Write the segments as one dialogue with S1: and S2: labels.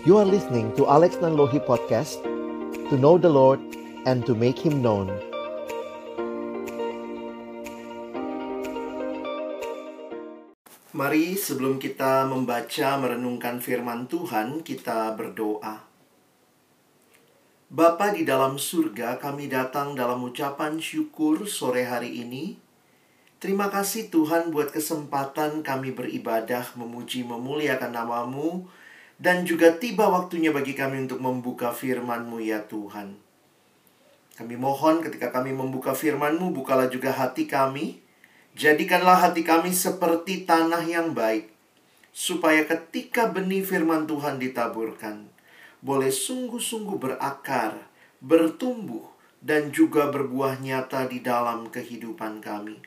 S1: You are listening to Alex Nanlohi Podcast To know the Lord and to make Him known
S2: Mari sebelum kita membaca merenungkan firman Tuhan, kita berdoa. Bapa di dalam surga, kami datang dalam ucapan syukur sore hari ini. Terima kasih Tuhan buat kesempatan kami beribadah, memuji, memuliakan namamu, dan juga tiba waktunya bagi kami untuk membuka firman-Mu ya Tuhan. Kami mohon ketika kami membuka firman-Mu, bukalah juga hati kami, Jadikanlah hati kami seperti tanah yang baik, supaya ketika benih firman Tuhan ditaburkan, boleh sungguh-sungguh berakar, bertumbuh, dan juga berbuah nyata di dalam kehidupan kami.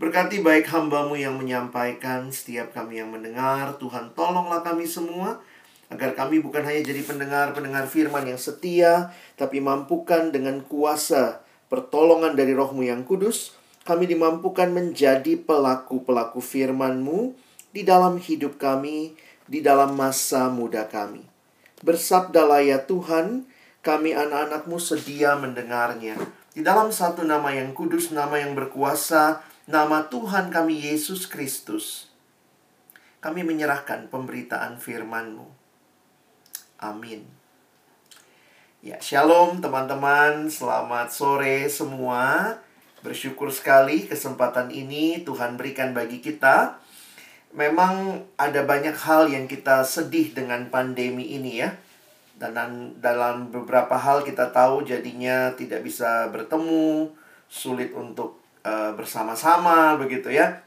S2: Berkati baik hambamu yang menyampaikan, setiap kami yang mendengar, Tuhan tolonglah kami semua, agar kami bukan hanya jadi pendengar-pendengar firman yang setia, tapi mampukan dengan kuasa pertolongan dari rohmu yang kudus, kami dimampukan menjadi pelaku-pelaku firman-Mu di dalam hidup kami, di dalam masa muda kami. Bersabdalah ya Tuhan, kami anak-anakmu sedia mendengarnya. Di dalam satu nama yang kudus, nama yang berkuasa, nama Tuhan kami Yesus Kristus. Kami menyerahkan pemberitaan firman-Mu. Amin. Ya, shalom teman-teman, selamat sore semua. Bersyukur sekali kesempatan ini Tuhan berikan bagi kita. Memang ada banyak hal yang kita sedih dengan pandemi ini ya. Dan dalam beberapa hal kita tahu jadinya tidak bisa bertemu, sulit untuk uh, bersama-sama begitu ya.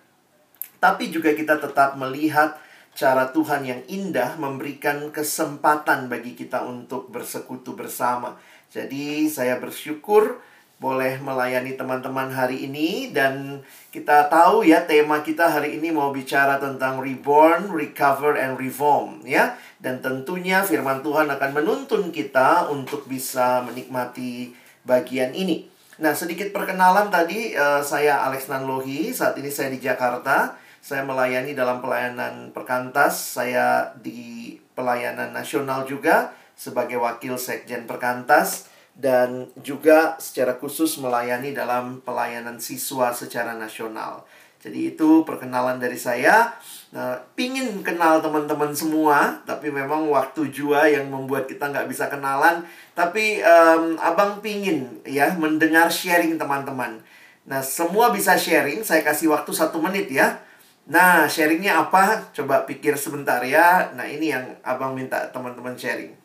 S2: Tapi juga kita tetap melihat cara Tuhan yang indah memberikan kesempatan bagi kita untuk bersekutu bersama. Jadi saya bersyukur boleh melayani teman-teman hari ini dan kita tahu ya tema kita hari ini mau bicara tentang reborn, recover and reform ya. Dan tentunya firman Tuhan akan menuntun kita untuk bisa menikmati bagian ini. Nah, sedikit perkenalan tadi uh, saya Alex Nanlohi, saat ini saya di Jakarta. Saya melayani dalam pelayanan perkantas, saya di pelayanan nasional juga sebagai wakil sekjen perkantas dan juga secara khusus melayani dalam pelayanan siswa secara nasional. Jadi itu perkenalan dari saya. Nah, pingin kenal teman-teman semua, tapi memang waktu jua yang membuat kita nggak bisa kenalan. Tapi um, abang pingin ya mendengar sharing teman-teman. Nah, semua bisa sharing. Saya kasih waktu satu menit ya. Nah, sharingnya apa? Coba pikir sebentar ya. Nah, ini yang abang minta teman-teman sharing.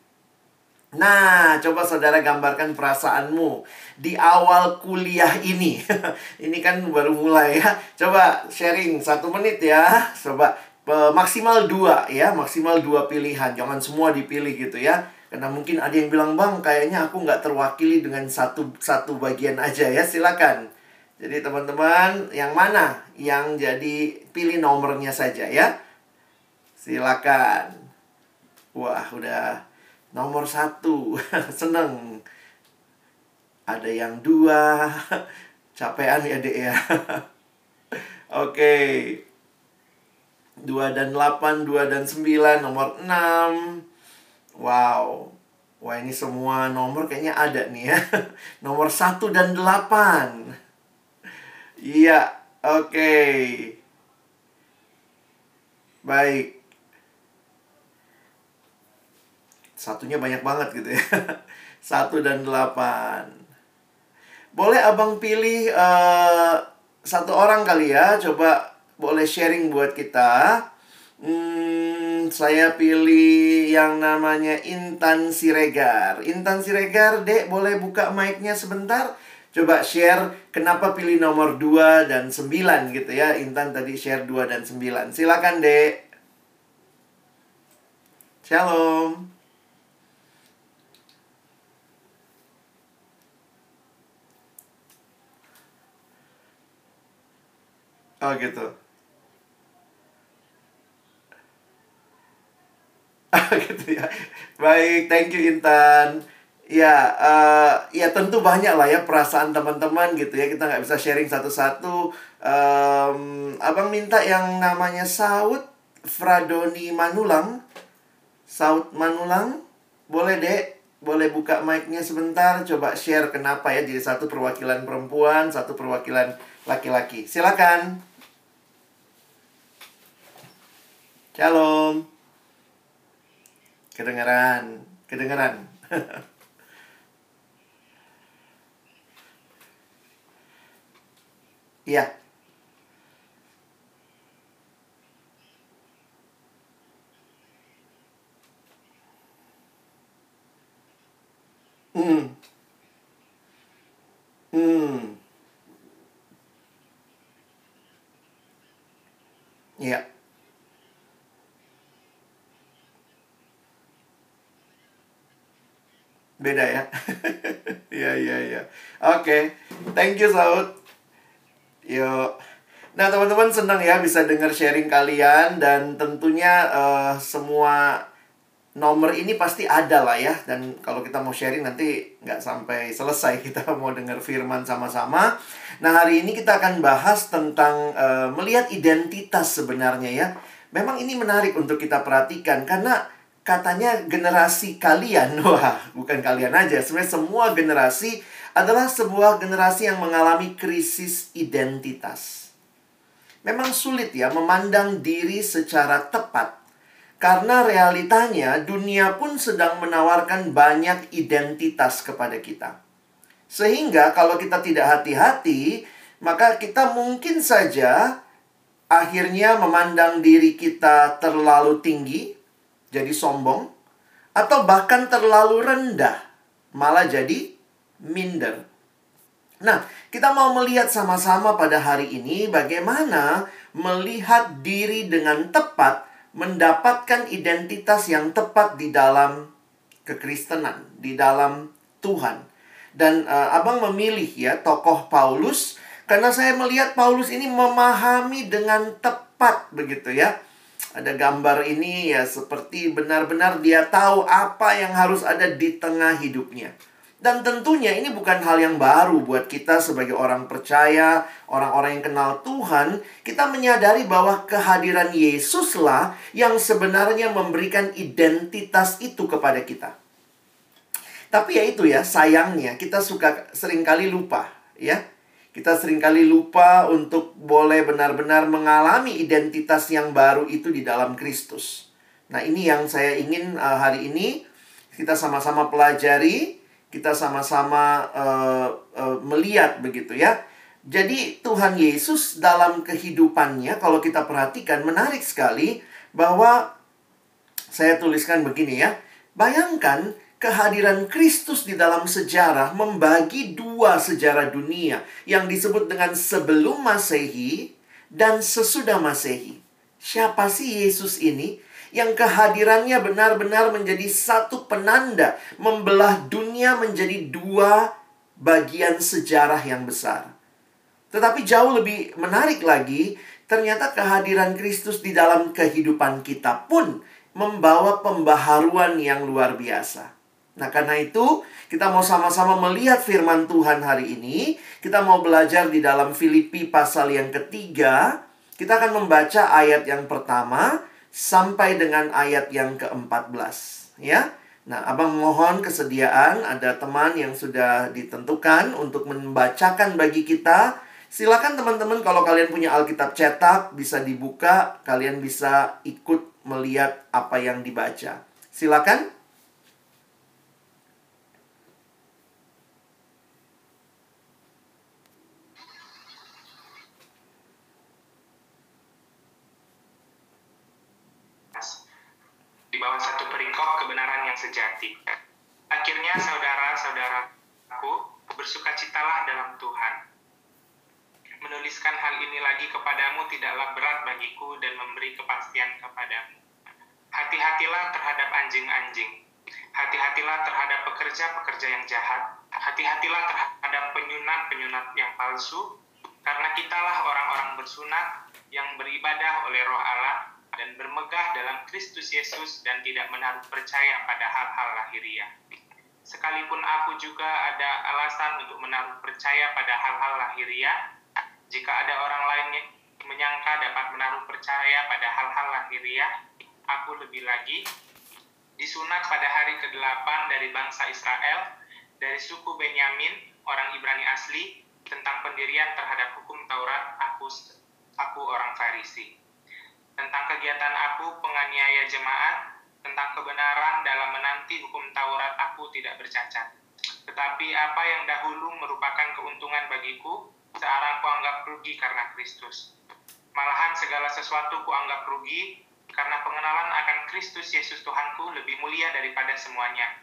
S2: Nah, coba saudara gambarkan perasaanmu di awal kuliah ini. ini kan baru mulai ya. Coba sharing satu menit ya. Coba maksimal dua ya, maksimal dua pilihan. Jangan semua dipilih gitu ya. Karena mungkin ada yang bilang bang, kayaknya aku nggak terwakili dengan satu satu bagian aja ya. Silakan. Jadi teman-teman, yang mana yang jadi pilih nomornya saja ya. Silakan. Wah, udah Nomor satu, seneng. Ada yang dua, capean ya dek ya. Oke. Dua dan delapan, dua dan sembilan, nomor enam. Wow. Wah ini semua nomor kayaknya ada nih ya. nomor satu dan delapan. Iya, oke. Okay. Baik. Satunya banyak banget gitu ya. Satu dan delapan. Boleh abang pilih uh, satu orang kali ya. Coba boleh sharing buat kita. Hmm, saya pilih yang namanya Intan Siregar. Intan Siregar, dek boleh buka mic-nya sebentar? Coba share kenapa pilih nomor 2 dan 9 gitu ya. Intan tadi share 2 dan 9. Silakan, Dek. Shalom. Oh gitu. gitu ya. Baik, thank you Intan. Ya, uh, ya tentu banyak lah ya perasaan teman-teman gitu ya. Kita nggak bisa sharing satu-satu. Um, abang minta yang namanya Saud Fradoni Manulang. Saud Manulang, boleh dek, boleh buka mic-nya sebentar, coba share kenapa ya jadi satu perwakilan perempuan, satu perwakilan laki-laki. Silakan. Shalom. Kedengeran, kedengeran. Iya. Hmm. Hmm. Iya. Beda ya. Iya, iya, iya. Oke. Thank you, Saud. Yuk. Nah, teman-teman senang ya bisa dengar sharing kalian dan tentunya uh, semua nomor ini pasti ada lah ya dan kalau kita mau sharing nanti nggak sampai selesai kita mau dengar firman sama-sama. Nah hari ini kita akan bahas tentang uh, melihat identitas sebenarnya ya. Memang ini menarik untuk kita perhatikan karena katanya generasi kalian, wah bukan kalian aja, sebenarnya semua generasi adalah sebuah generasi yang mengalami krisis identitas. Memang sulit ya memandang diri secara tepat karena realitanya dunia pun sedang menawarkan banyak identitas kepada kita. Sehingga kalau kita tidak hati-hati, maka kita mungkin saja akhirnya memandang diri kita terlalu tinggi, jadi sombong, atau bahkan terlalu rendah, malah jadi minder. Nah, kita mau melihat sama-sama pada hari ini bagaimana melihat diri dengan tepat mendapatkan identitas yang tepat di dalam kekristenan, di dalam Tuhan. Dan uh, Abang memilih ya tokoh Paulus karena saya melihat Paulus ini memahami dengan tepat begitu ya. Ada gambar ini ya seperti benar-benar dia tahu apa yang harus ada di tengah hidupnya. Dan tentunya ini bukan hal yang baru buat kita sebagai orang percaya, orang-orang yang kenal Tuhan. Kita menyadari bahwa kehadiran Yesuslah yang sebenarnya memberikan identitas itu kepada kita. Tapi ya itu ya, sayangnya kita suka sering kali lupa, ya. Kita sering kali lupa untuk boleh benar-benar mengalami identitas yang baru itu di dalam Kristus. Nah, ini yang saya ingin uh, hari ini kita sama-sama pelajari kita sama-sama uh, uh, melihat begitu ya. Jadi Tuhan Yesus dalam kehidupannya kalau kita perhatikan menarik sekali bahwa saya tuliskan begini ya. Bayangkan kehadiran Kristus di dalam sejarah membagi dua sejarah dunia yang disebut dengan sebelum Masehi dan sesudah Masehi. Siapa sih Yesus ini? Yang kehadirannya benar-benar menjadi satu penanda membelah dunia menjadi dua bagian sejarah yang besar. Tetapi jauh lebih menarik lagi, ternyata kehadiran Kristus di dalam kehidupan kita pun membawa pembaharuan yang luar biasa. Nah, karena itu kita mau sama-sama melihat firman Tuhan hari ini. Kita mau belajar di dalam Filipi pasal yang ketiga. Kita akan membaca ayat yang pertama sampai dengan ayat yang ke-14 ya. Nah, Abang mohon kesediaan ada teman yang sudah ditentukan untuk membacakan bagi kita. Silakan teman-teman kalau kalian punya Alkitab cetak bisa dibuka, kalian bisa ikut melihat apa yang dibaca. Silakan.
S3: Bawah satu perikop kebenaran yang sejati. Akhirnya saudara-saudaraku, bersukacitalah dalam Tuhan. Menuliskan hal ini lagi kepadamu tidaklah berat bagiku dan memberi kepastian kepadamu. Hati-hatilah terhadap anjing-anjing. Hati-hatilah terhadap pekerja-pekerja yang jahat. Hati-hatilah terhadap penyunat-penyunat yang palsu. Karena kitalah orang-orang bersunat yang beribadah oleh roh Allah dan bermegah dalam Kristus Yesus dan tidak menaruh percaya pada hal-hal lahiriah. Sekalipun aku juga ada alasan untuk menaruh percaya pada hal-hal lahiriah, jika ada orang lain yang menyangka dapat menaruh percaya pada hal-hal lahiriah, aku lebih lagi disunat pada hari ke-8 dari bangsa Israel, dari suku Benyamin, orang Ibrani asli, tentang pendirian terhadap hukum Taurat, aku, aku orang Farisi. Tentang kegiatan aku penganiaya jemaat, tentang kebenaran dalam menanti hukum Taurat aku tidak bercacat. Tetapi apa yang dahulu merupakan keuntungan bagiku, sekarang kuanggap rugi karena Kristus. Malahan segala sesuatu kuanggap rugi karena pengenalan akan Kristus Yesus Tuhanku lebih mulia daripada semuanya.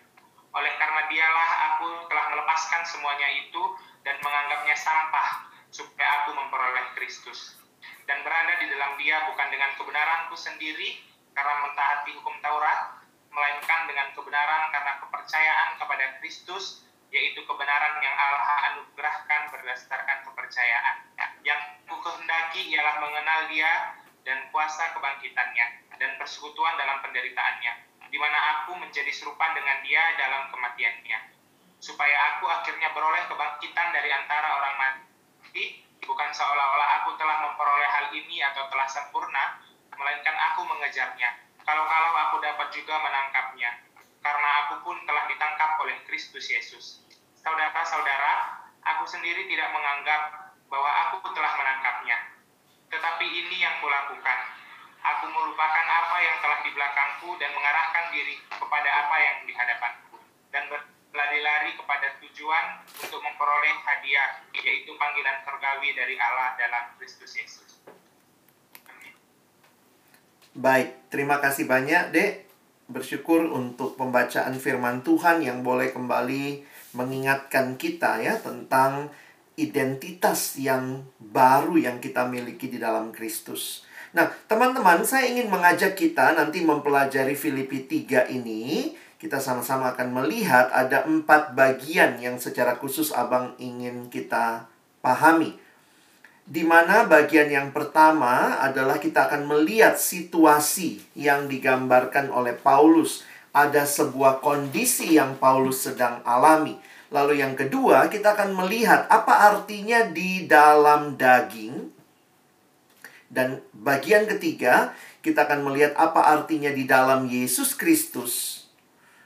S3: Oleh karena dialah aku telah melepaskan semuanya itu dan menganggapnya sampah supaya aku memperoleh Kristus. Dan berada di dalam dia bukan dengan kebenaranku sendiri karena mentaati hukum Taurat, melainkan dengan kebenaran karena kepercayaan kepada Kristus yaitu kebenaran yang Allah anugerahkan berdasarkan kepercayaan. Yang ku kehendaki ialah mengenal dia dan kuasa kebangkitannya dan persekutuan dalam penderitaannya, di mana aku menjadi serupa dengan dia dalam kematiannya, supaya aku akhirnya beroleh kebangkitan dari antara orang mati, bukan seolah-olah aku telah memperoleh hal ini atau telah sempurna, melainkan aku mengejarnya. Kalau-kalau aku dapat juga menangkapnya, karena aku pun telah ditangkap oleh Kristus Yesus. Saudara-saudara, aku sendiri tidak menganggap bahwa aku telah menangkapnya. Tetapi ini yang kulakukan. Aku melupakan apa yang telah di belakangku dan mengarahkan diri kepada apa yang di hadapanku. Dan berlari-lari kepada tujuan untuk memperoleh hadiah, yaitu panggilan surgawi dari Allah dalam Kristus Yesus.
S2: Baik, terima kasih banyak, Dek bersyukur untuk pembacaan firman Tuhan yang boleh kembali mengingatkan kita ya tentang identitas yang baru yang kita miliki di dalam Kristus. Nah, teman-teman, saya ingin mengajak kita nanti mempelajari Filipi 3 ini. Kita sama-sama akan melihat ada empat bagian yang secara khusus Abang ingin kita pahami di mana bagian yang pertama adalah kita akan melihat situasi yang digambarkan oleh Paulus. Ada sebuah kondisi yang Paulus sedang alami. Lalu yang kedua, kita akan melihat apa artinya di dalam daging. Dan bagian ketiga, kita akan melihat apa artinya di dalam Yesus Kristus.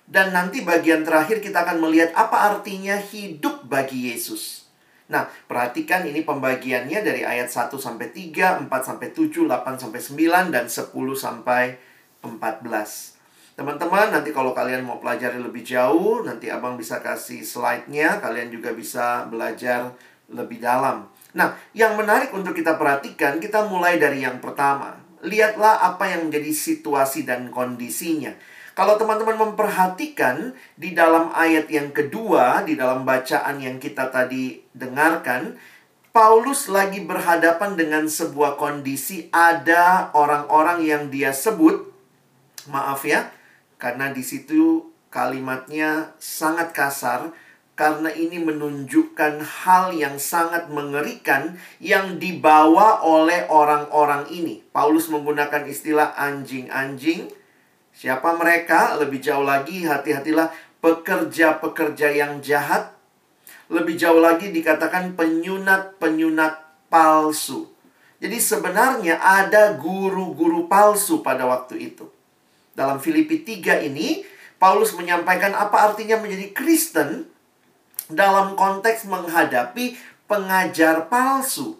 S2: Dan nanti bagian terakhir kita akan melihat apa artinya hidup bagi Yesus. Nah, perhatikan ini pembagiannya dari ayat 1 sampai 3, 4 sampai 7, 8 sampai 9 dan 10 sampai 14. Teman-teman, nanti kalau kalian mau pelajari lebih jauh, nanti Abang bisa kasih slide-nya, kalian juga bisa belajar lebih dalam. Nah, yang menarik untuk kita perhatikan, kita mulai dari yang pertama. Lihatlah apa yang menjadi situasi dan kondisinya. Kalau teman-teman memperhatikan di dalam ayat yang kedua, di dalam bacaan yang kita tadi dengarkan, Paulus lagi berhadapan dengan sebuah kondisi ada orang-orang yang dia sebut, maaf ya, karena di situ kalimatnya sangat kasar, karena ini menunjukkan hal yang sangat mengerikan yang dibawa oleh orang-orang ini. Paulus menggunakan istilah anjing-anjing Siapa mereka? Lebih jauh lagi, hati-hatilah pekerja-pekerja yang jahat. Lebih jauh lagi dikatakan penyunat-penyunat palsu. Jadi sebenarnya ada guru-guru palsu pada waktu itu. Dalam Filipi 3 ini, Paulus menyampaikan apa artinya menjadi Kristen dalam konteks menghadapi pengajar palsu.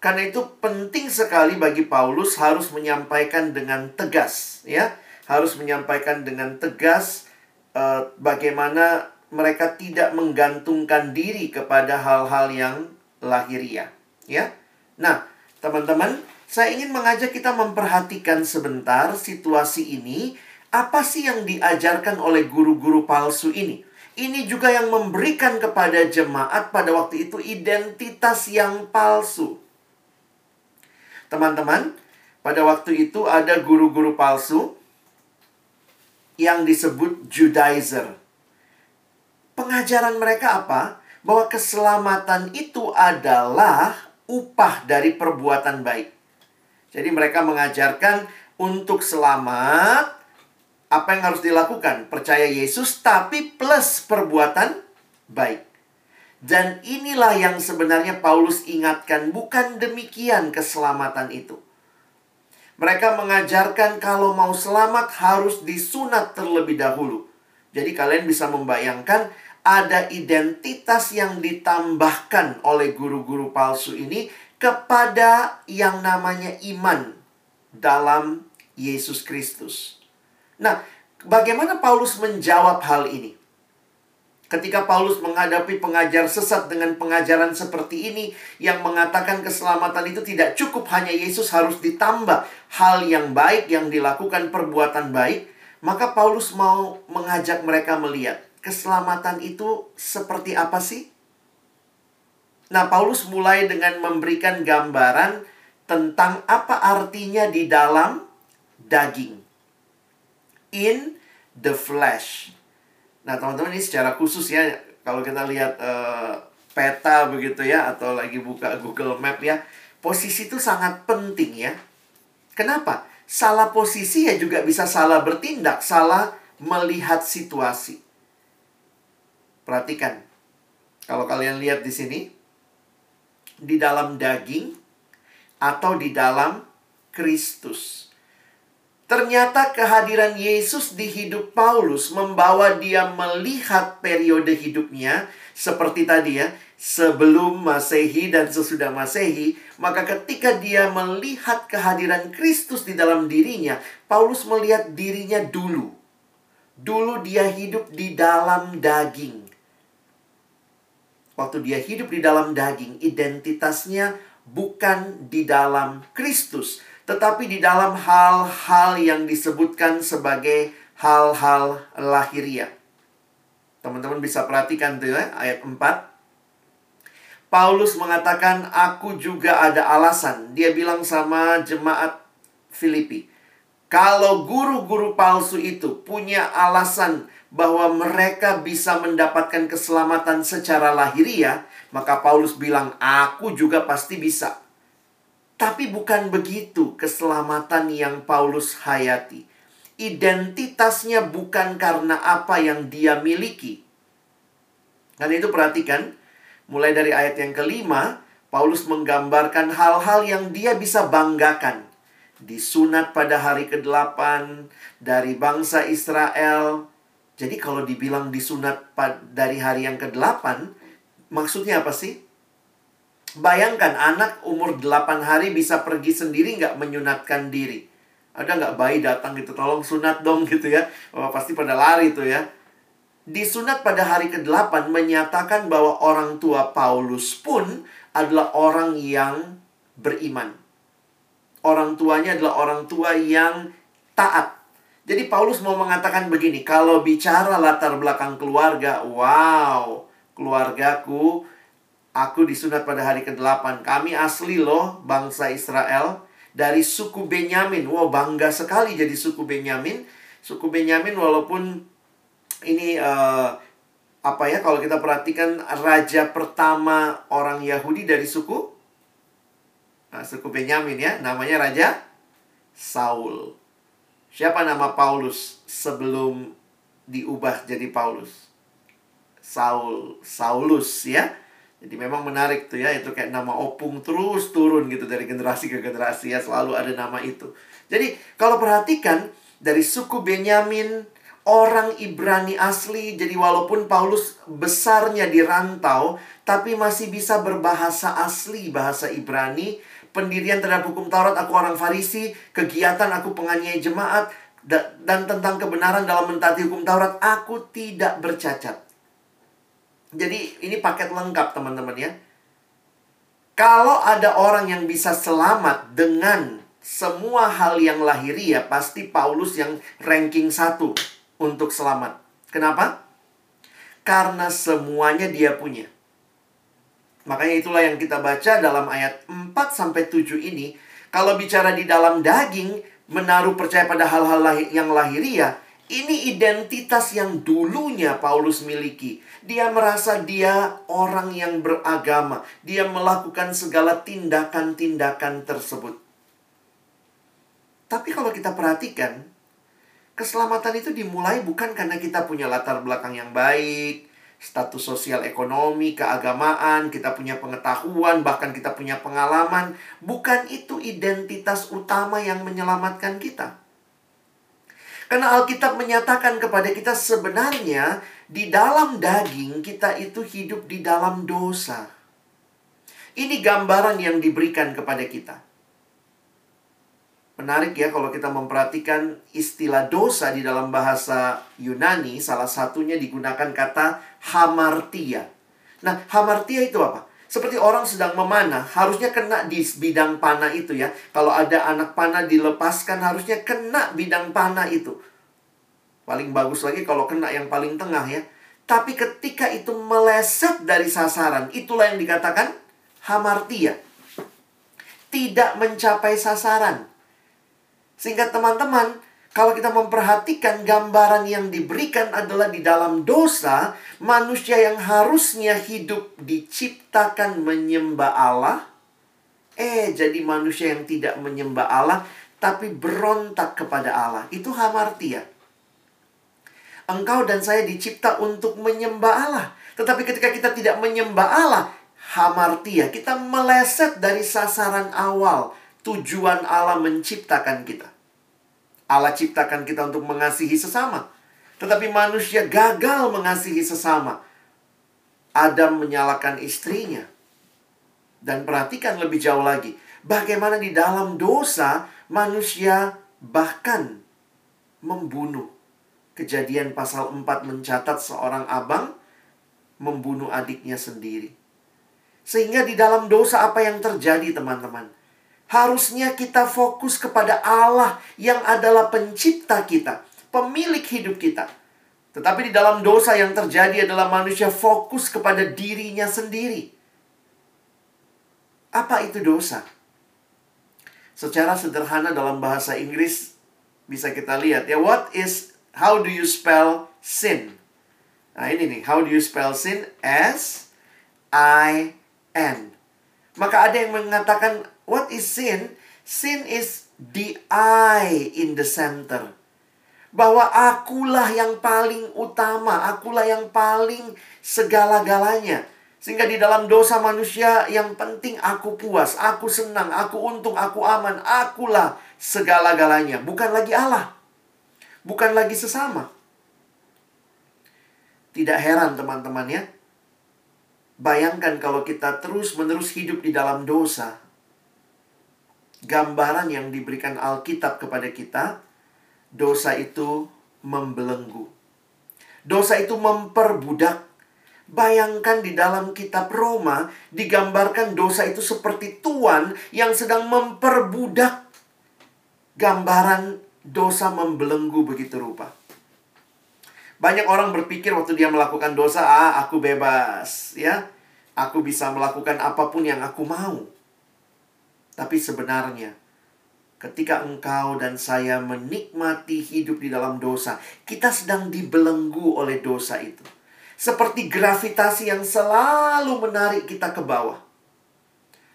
S2: Karena itu penting sekali bagi Paulus harus menyampaikan dengan tegas, ya harus menyampaikan dengan tegas uh, bagaimana mereka tidak menggantungkan diri kepada hal-hal yang lahiriah, ya. Nah, teman-teman, saya ingin mengajak kita memperhatikan sebentar situasi ini. Apa sih yang diajarkan oleh guru-guru palsu ini? Ini juga yang memberikan kepada jemaat pada waktu itu identitas yang palsu. Teman-teman, pada waktu itu ada guru-guru palsu yang disebut Judaizer. Pengajaran mereka apa? Bahwa keselamatan itu adalah upah dari perbuatan baik. Jadi mereka mengajarkan untuk selamat apa yang harus dilakukan? Percaya Yesus tapi plus perbuatan baik. Dan inilah yang sebenarnya Paulus ingatkan, bukan demikian keselamatan itu. Mereka mengajarkan kalau mau selamat harus disunat terlebih dahulu. Jadi kalian bisa membayangkan ada identitas yang ditambahkan oleh guru-guru palsu ini kepada yang namanya iman dalam Yesus Kristus. Nah, bagaimana Paulus menjawab hal ini? Ketika Paulus menghadapi pengajar sesat dengan pengajaran seperti ini yang mengatakan keselamatan itu tidak cukup hanya Yesus harus ditambah hal yang baik yang dilakukan perbuatan baik, maka Paulus mau mengajak mereka melihat keselamatan itu seperti apa sih? Nah, Paulus mulai dengan memberikan gambaran tentang apa artinya di dalam daging. In the flesh. Nah, teman-teman ini secara khusus ya, kalau kita lihat uh, peta begitu ya, atau lagi buka Google Map ya, posisi itu sangat penting ya. Kenapa? Salah posisi ya juga bisa salah bertindak, salah melihat situasi. Perhatikan, kalau kalian lihat di sini, di dalam daging atau di dalam Kristus. Ternyata kehadiran Yesus di hidup Paulus membawa dia melihat periode hidupnya seperti tadi ya, sebelum Masehi dan sesudah Masehi, maka ketika dia melihat kehadiran Kristus di dalam dirinya, Paulus melihat dirinya dulu. Dulu dia hidup di dalam daging. Waktu dia hidup di dalam daging, identitasnya bukan di dalam Kristus, tetapi di dalam hal-hal yang disebutkan sebagai hal-hal lahiriah. Teman-teman bisa perhatikan tuh ya, ayat 4. Paulus mengatakan, aku juga ada alasan. Dia bilang sama jemaat Filipi. Kalau guru-guru palsu itu punya alasan bahwa mereka bisa mendapatkan keselamatan secara lahiriah, maka Paulus bilang, aku juga pasti bisa. Tapi bukan begitu keselamatan yang Paulus hayati. Identitasnya bukan karena apa yang dia miliki. Dan itu perhatikan, mulai dari ayat yang kelima, Paulus menggambarkan hal-hal yang dia bisa banggakan. Disunat pada hari ke-8 dari bangsa Israel. Jadi kalau dibilang disunat dari hari yang ke-8, maksudnya apa sih? Bayangkan anak umur 8 hari bisa pergi sendiri nggak menyunatkan diri. Ada nggak bayi datang gitu, tolong sunat dong gitu ya. Oh, pasti pada lari tuh ya. Disunat pada hari ke-8 menyatakan bahwa orang tua Paulus pun adalah orang yang beriman. Orang tuanya adalah orang tua yang taat. Jadi Paulus mau mengatakan begini, kalau bicara latar belakang keluarga, wow, keluargaku Aku disunat pada hari ke-8. Kami asli loh bangsa Israel dari suku Benyamin. Wow, bangga sekali jadi suku Benyamin. Suku Benyamin walaupun ini uh, apa ya kalau kita perhatikan raja pertama orang Yahudi dari suku nah, suku Benyamin ya, namanya raja Saul. Siapa nama Paulus sebelum diubah jadi Paulus? Saul, Saulus ya. Jadi memang menarik tuh ya, itu kayak nama opung terus turun gitu dari generasi ke generasi ya, selalu ada nama itu. Jadi kalau perhatikan dari suku Benyamin, orang Ibrani asli, jadi walaupun Paulus besarnya di rantau, tapi masih bisa berbahasa asli, bahasa Ibrani, pendirian terhadap hukum Taurat, aku orang Farisi, kegiatan aku penganiaya jemaat, dan tentang kebenaran dalam mentaati hukum Taurat, aku tidak bercacat. Jadi ini paket lengkap teman-teman ya. Kalau ada orang yang bisa selamat dengan semua hal yang lahiriah, pasti Paulus yang ranking satu untuk selamat. Kenapa? Karena semuanya dia punya. Makanya itulah yang kita baca dalam ayat 4 sampai 7 ini. Kalau bicara di dalam daging, menaruh percaya pada hal-hal yang lahiriah, ini identitas yang dulunya Paulus miliki. Dia merasa dia orang yang beragama. Dia melakukan segala tindakan-tindakan tersebut. Tapi kalau kita perhatikan, keselamatan itu dimulai bukan karena kita punya latar belakang yang baik, status sosial ekonomi, keagamaan, kita punya pengetahuan, bahkan kita punya pengalaman. Bukan itu identitas utama yang menyelamatkan kita. Karena Alkitab menyatakan kepada kita sebenarnya di dalam daging kita itu hidup di dalam dosa. Ini gambaran yang diberikan kepada kita. Menarik ya kalau kita memperhatikan istilah dosa di dalam bahasa Yunani, salah satunya digunakan kata hamartia. Nah, hamartia itu apa? Seperti orang sedang memanah, harusnya kena di bidang panah itu ya. Kalau ada anak panah dilepaskan, harusnya kena bidang panah itu. Paling bagus lagi kalau kena yang paling tengah ya. Tapi ketika itu meleset dari sasaran, itulah yang dikatakan hamartia. Tidak mencapai sasaran. Sehingga teman-teman, kalau kita memperhatikan gambaran yang diberikan adalah di dalam dosa, manusia yang harusnya hidup diciptakan menyembah Allah, eh jadi manusia yang tidak menyembah Allah, tapi berontak kepada Allah. Itu hamartia. Engkau dan saya dicipta untuk menyembah Allah. Tetapi ketika kita tidak menyembah Allah, hamartia, kita meleset dari sasaran awal tujuan Allah menciptakan kita. Allah ciptakan kita untuk mengasihi sesama. Tetapi manusia gagal mengasihi sesama. Adam menyalahkan istrinya. Dan perhatikan lebih jauh lagi. Bagaimana di dalam dosa manusia bahkan membunuh. Kejadian pasal 4 mencatat seorang abang membunuh adiknya sendiri. Sehingga di dalam dosa apa yang terjadi teman-teman? Harusnya kita fokus kepada Allah yang adalah pencipta kita, pemilik hidup kita. Tetapi di dalam dosa yang terjadi adalah manusia fokus kepada dirinya sendiri. Apa itu dosa? Secara sederhana dalam bahasa Inggris bisa kita lihat ya what is how do you spell sin? Nah, ini nih, how do you spell sin? S I N. Maka ada yang mengatakan What is sin? Sin is the I in the center. Bahwa akulah yang paling utama, akulah yang paling segala-galanya. Sehingga di dalam dosa manusia yang penting aku puas, aku senang, aku untung, aku aman, akulah segala-galanya. Bukan lagi Allah. Bukan lagi sesama. Tidak heran teman-teman ya. Bayangkan kalau kita terus-menerus hidup di dalam dosa, gambaran yang diberikan Alkitab kepada kita, dosa itu membelenggu. Dosa itu memperbudak. Bayangkan di dalam kitab Roma digambarkan dosa itu seperti tuan yang sedang memperbudak. Gambaran dosa membelenggu begitu rupa. Banyak orang berpikir waktu dia melakukan dosa, ah aku bebas, ya. Aku bisa melakukan apa pun yang aku mau. Tapi sebenarnya, ketika engkau dan saya menikmati hidup di dalam dosa, kita sedang dibelenggu oleh dosa itu. Seperti gravitasi yang selalu menarik kita ke bawah.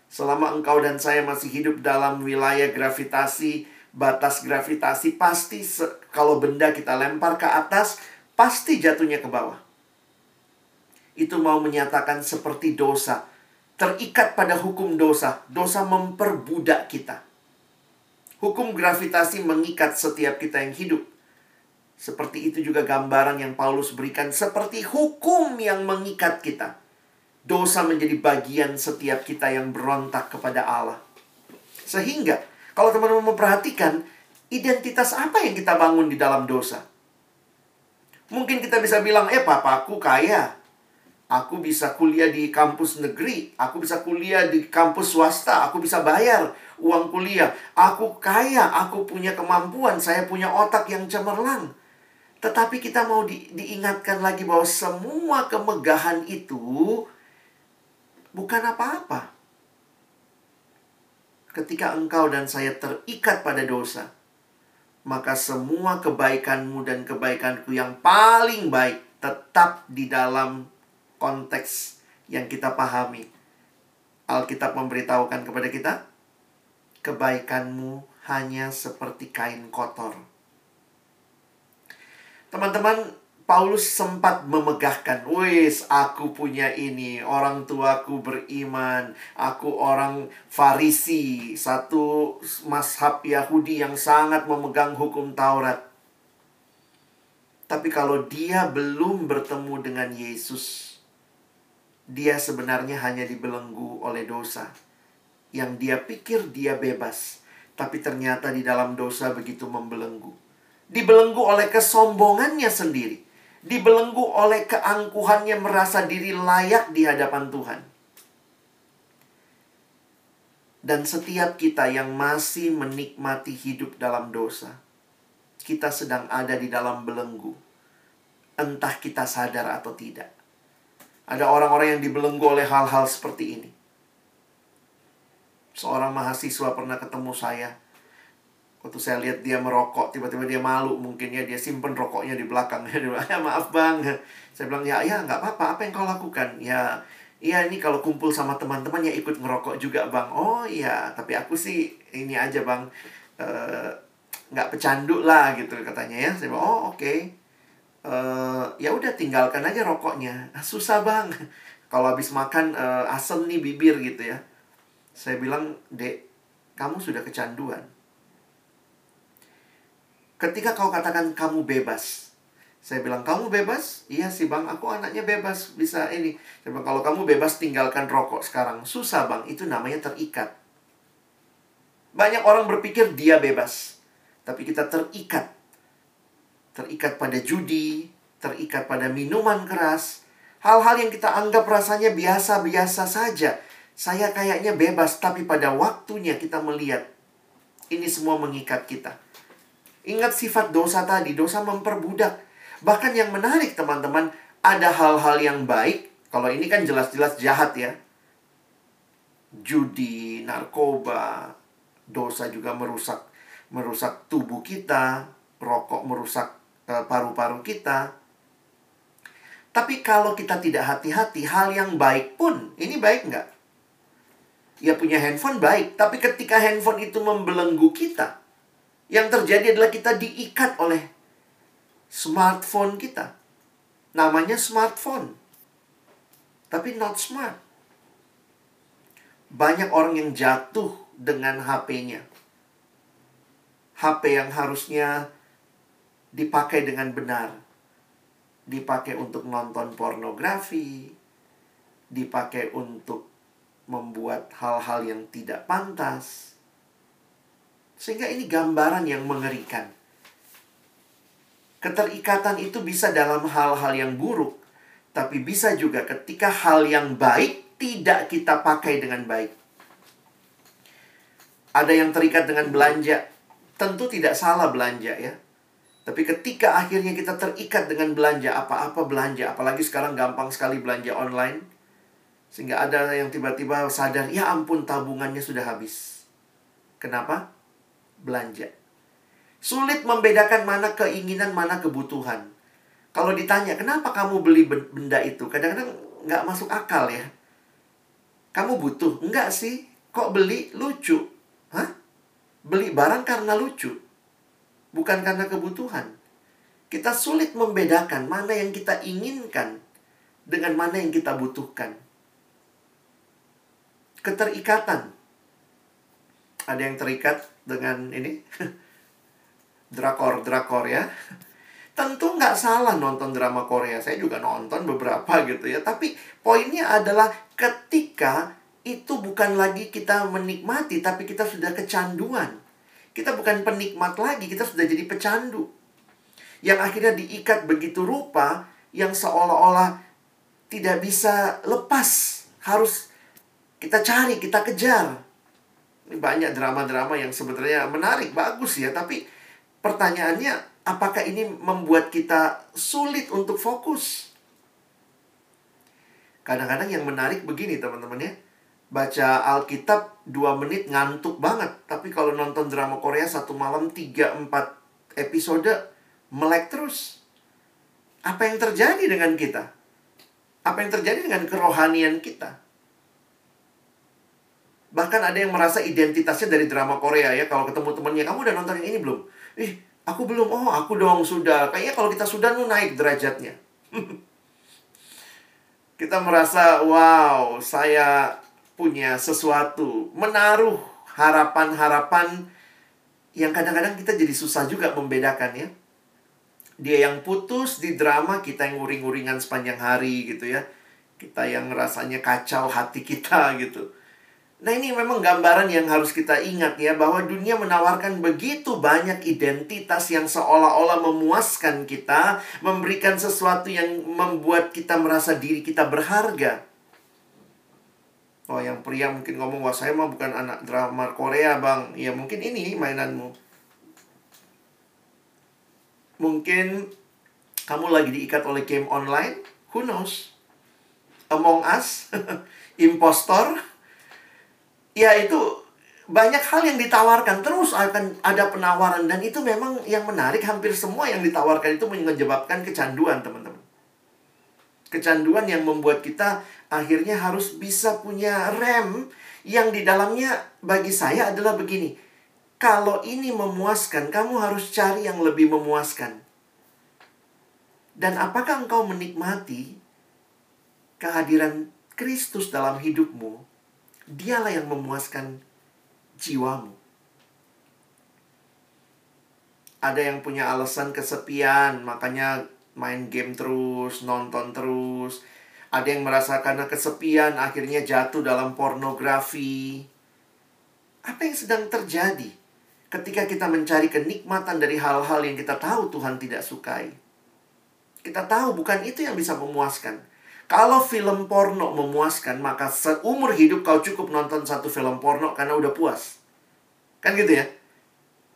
S2: Selama engkau dan saya masih hidup dalam wilayah gravitasi, batas gravitasi, pasti kalau benda kita lempar ke atas, pasti jatuhnya ke bawah. Itu mau menyatakan seperti dosa terikat pada hukum dosa. Dosa memperbudak kita. Hukum gravitasi mengikat setiap kita yang hidup. Seperti itu juga gambaran yang Paulus berikan seperti hukum yang mengikat kita. Dosa menjadi bagian setiap kita yang berontak kepada Allah. Sehingga kalau teman-teman memperhatikan identitas apa yang kita bangun di dalam dosa. Mungkin kita bisa bilang, eh papaku kaya, Aku bisa kuliah di kampus negeri, aku bisa kuliah di kampus swasta, aku bisa bayar uang kuliah. Aku kaya, aku punya kemampuan, saya punya otak yang cemerlang. Tetapi kita mau di, diingatkan lagi bahwa semua kemegahan itu bukan apa-apa. Ketika engkau dan saya terikat pada dosa, maka semua kebaikanmu dan kebaikanku yang paling baik tetap di dalam konteks yang kita pahami. Alkitab memberitahukan kepada kita, kebaikanmu hanya seperti kain kotor. Teman-teman, Paulus sempat memegahkan, "Wis, aku punya ini, orang tuaku beriman, aku orang Farisi, satu mazhab Yahudi yang sangat memegang hukum Taurat." Tapi kalau dia belum bertemu dengan Yesus, dia sebenarnya hanya dibelenggu oleh dosa. Yang dia pikir dia bebas, tapi ternyata di dalam dosa begitu membelenggu. Dibelenggu oleh kesombongannya sendiri dibelenggu oleh keangkuhannya merasa diri layak di hadapan Tuhan. Dan setiap kita yang masih menikmati hidup dalam dosa, kita sedang ada di dalam belenggu. Entah kita sadar atau tidak. Ada orang-orang yang dibelenggu oleh hal-hal seperti ini. Seorang mahasiswa pernah ketemu saya Waktu saya lihat dia merokok, tiba-tiba dia malu mungkin ya dia simpen rokoknya di belakang. Dia ya maaf bang. Saya bilang, ya ya nggak apa-apa, apa yang kau lakukan? Ya, iya ini kalau kumpul sama teman-teman ya ikut ngerokok juga bang. Oh iya, tapi aku sih ini aja bang, uh, nggak pecandu lah gitu katanya ya. Saya bilang, oh oke. Okay. Uh, ya udah tinggalkan aja rokoknya. Ah, susah bang. Kalau habis makan uh, asem nih bibir gitu ya. Saya bilang, dek, kamu sudah kecanduan Ketika kau katakan kamu bebas, saya bilang, kamu bebas? Iya sih bang, aku anaknya bebas, bisa ini. Saya kalau kamu bebas tinggalkan rokok sekarang. Susah bang, itu namanya terikat. Banyak orang berpikir dia bebas. Tapi kita terikat. Terikat pada judi, terikat pada minuman keras. Hal-hal yang kita anggap rasanya biasa-biasa saja. Saya kayaknya bebas, tapi pada waktunya kita melihat ini semua mengikat kita. Ingat sifat dosa tadi, dosa memperbudak. Bahkan yang menarik teman-teman, ada hal-hal yang baik. Kalau ini kan jelas-jelas jahat ya. Judi, narkoba, dosa juga merusak merusak tubuh kita, rokok merusak paru-paru kita. Tapi kalau kita tidak hati-hati, hal yang baik pun, ini baik nggak? Ya punya handphone baik, tapi ketika handphone itu membelenggu kita, yang terjadi adalah kita diikat oleh smartphone kita. Namanya smartphone. Tapi not smart. Banyak orang yang jatuh dengan HP-nya. HP yang harusnya dipakai dengan benar. Dipakai untuk nonton pornografi, dipakai untuk membuat hal-hal yang tidak pantas sehingga ini gambaran yang mengerikan. Keterikatan itu bisa dalam hal-hal yang buruk, tapi bisa juga ketika hal yang baik tidak kita pakai dengan baik. Ada yang terikat dengan belanja, tentu tidak salah belanja ya. Tapi ketika akhirnya kita terikat dengan belanja, apa-apa belanja, apalagi sekarang gampang sekali belanja online, sehingga ada yang tiba-tiba sadar, ya ampun tabungannya sudah habis. Kenapa? belanja. Sulit membedakan mana keinginan, mana kebutuhan. Kalau ditanya, kenapa kamu beli benda itu? Kadang-kadang nggak masuk akal ya. Kamu butuh? Enggak sih. Kok beli? Lucu. Hah? Beli barang karena lucu. Bukan karena kebutuhan. Kita sulit membedakan mana yang kita inginkan dengan mana yang kita butuhkan. Keterikatan. Ada yang terikat dengan ini drakor drakor ya tentu nggak salah nonton drama Korea saya juga nonton beberapa gitu ya tapi poinnya adalah ketika itu bukan lagi kita menikmati tapi kita sudah kecanduan kita bukan penikmat lagi kita sudah jadi pecandu yang akhirnya diikat begitu rupa yang seolah-olah tidak bisa lepas harus kita cari kita kejar banyak drama-drama yang sebenarnya menarik, bagus ya, tapi pertanyaannya apakah ini membuat kita sulit untuk fokus? Kadang-kadang yang menarik begini teman-teman ya. Baca Alkitab 2 menit ngantuk banget. Tapi kalau nonton drama Korea satu malam 3-4 episode melek terus. Apa yang terjadi dengan kita? Apa yang terjadi dengan kerohanian kita? Bahkan ada yang merasa identitasnya dari drama Korea ya. Kalau ketemu temennya, kamu udah nonton yang ini belum? Ih, Aku belum, oh aku dong sudah. Kayaknya kalau kita sudah nu naik derajatnya. kita merasa, wow, saya punya sesuatu. Menaruh harapan-harapan yang kadang-kadang kita jadi susah juga membedakan ya. Dia yang putus di drama, kita yang uring-uringan sepanjang hari gitu ya. Kita yang rasanya kacau hati kita gitu. Nah ini memang gambaran yang harus kita ingat ya bahwa dunia menawarkan begitu banyak identitas yang seolah-olah memuaskan kita, memberikan sesuatu yang membuat kita merasa diri kita berharga. Oh yang pria mungkin ngomong wah saya mah bukan anak drama Korea bang, ya mungkin ini mainanmu. Mungkin kamu lagi diikat oleh game online, who knows? Among Us, Impostor, ya itu banyak hal yang ditawarkan terus akan ada penawaran dan itu memang yang menarik hampir semua yang ditawarkan itu menyebabkan kecanduan teman-teman kecanduan yang membuat kita akhirnya harus bisa punya rem yang di dalamnya bagi saya adalah begini kalau ini memuaskan kamu harus cari yang lebih memuaskan dan apakah engkau menikmati kehadiran Kristus dalam hidupmu Dialah yang memuaskan jiwamu. Ada yang punya alasan kesepian, makanya main game terus, nonton terus. Ada yang merasa karena kesepian akhirnya jatuh dalam pornografi. Apa yang sedang terjadi ketika kita mencari kenikmatan dari hal-hal yang kita tahu Tuhan tidak sukai? Kita tahu bukan itu yang bisa memuaskan. Kalau film porno memuaskan, maka seumur hidup kau cukup nonton satu film porno karena udah puas. Kan gitu ya?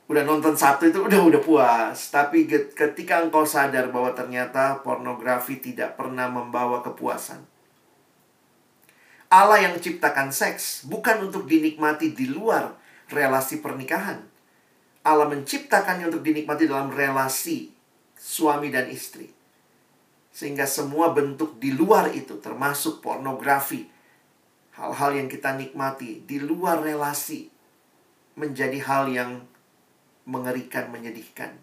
S2: Udah nonton satu itu udah udah puas. Tapi ketika engkau sadar bahwa ternyata pornografi tidak pernah membawa kepuasan. Allah yang ciptakan seks bukan untuk dinikmati di luar relasi pernikahan. Allah menciptakannya untuk dinikmati dalam relasi suami dan istri. Sehingga semua bentuk di luar itu termasuk pornografi. Hal-hal yang kita nikmati di luar relasi menjadi hal yang mengerikan, menyedihkan.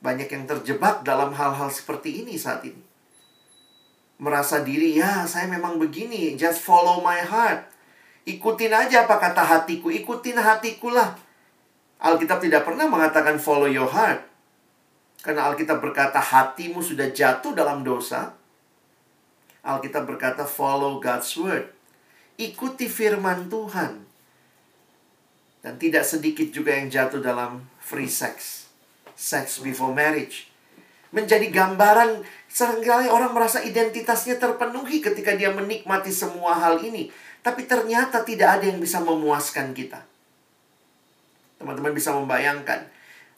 S2: Banyak yang terjebak dalam hal-hal seperti ini saat ini. Merasa diri, ya saya memang begini, just follow my heart. Ikutin aja apa kata hatiku, ikutin hatiku lah. Alkitab tidak pernah mengatakan follow your heart. Karena Alkitab berkata hatimu sudah jatuh dalam dosa. Alkitab berkata follow God's word. Ikuti firman Tuhan. Dan tidak sedikit juga yang jatuh dalam free sex. Sex before marriage. Menjadi gambaran sering kali orang merasa identitasnya terpenuhi ketika dia menikmati semua hal ini. Tapi ternyata tidak ada yang bisa memuaskan kita. Teman-teman bisa membayangkan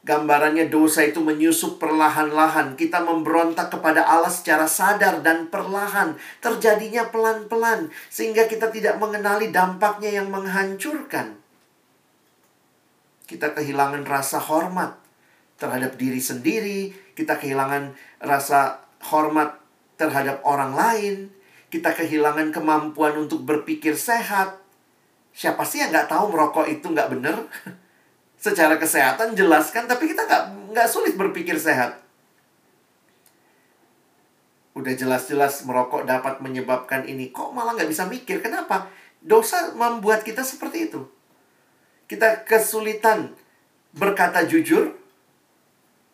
S2: Gambarannya dosa itu menyusup perlahan-lahan. Kita memberontak kepada Allah secara sadar dan perlahan. Terjadinya pelan-pelan. Sehingga kita tidak mengenali dampaknya yang menghancurkan. Kita kehilangan rasa hormat terhadap diri sendiri. Kita kehilangan rasa hormat terhadap orang lain. Kita kehilangan kemampuan untuk berpikir sehat. Siapa sih yang nggak tahu merokok itu nggak benar? secara kesehatan jelaskan tapi kita nggak nggak sulit berpikir sehat udah jelas-jelas merokok dapat menyebabkan ini kok malah nggak bisa mikir kenapa dosa membuat kita seperti itu kita kesulitan berkata jujur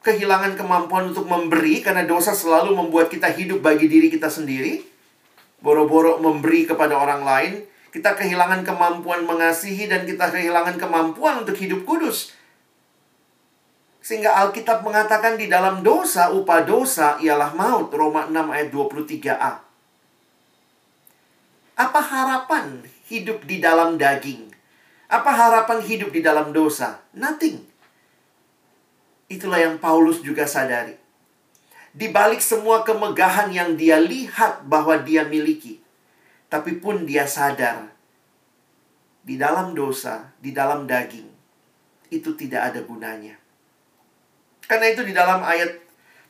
S2: kehilangan kemampuan untuk memberi karena dosa selalu membuat kita hidup bagi diri kita sendiri boro-boro memberi kepada orang lain kita kehilangan kemampuan mengasihi dan kita kehilangan kemampuan untuk hidup kudus. Sehingga Alkitab mengatakan di dalam dosa, upah dosa ialah maut. Roma 6 ayat 23a. Apa harapan hidup di dalam daging? Apa harapan hidup di dalam dosa? Nothing. Itulah yang Paulus juga sadari. Di balik semua kemegahan yang dia lihat bahwa dia miliki, tapi pun dia sadar di dalam dosa, di dalam daging, itu tidak ada gunanya. Karena itu di dalam ayat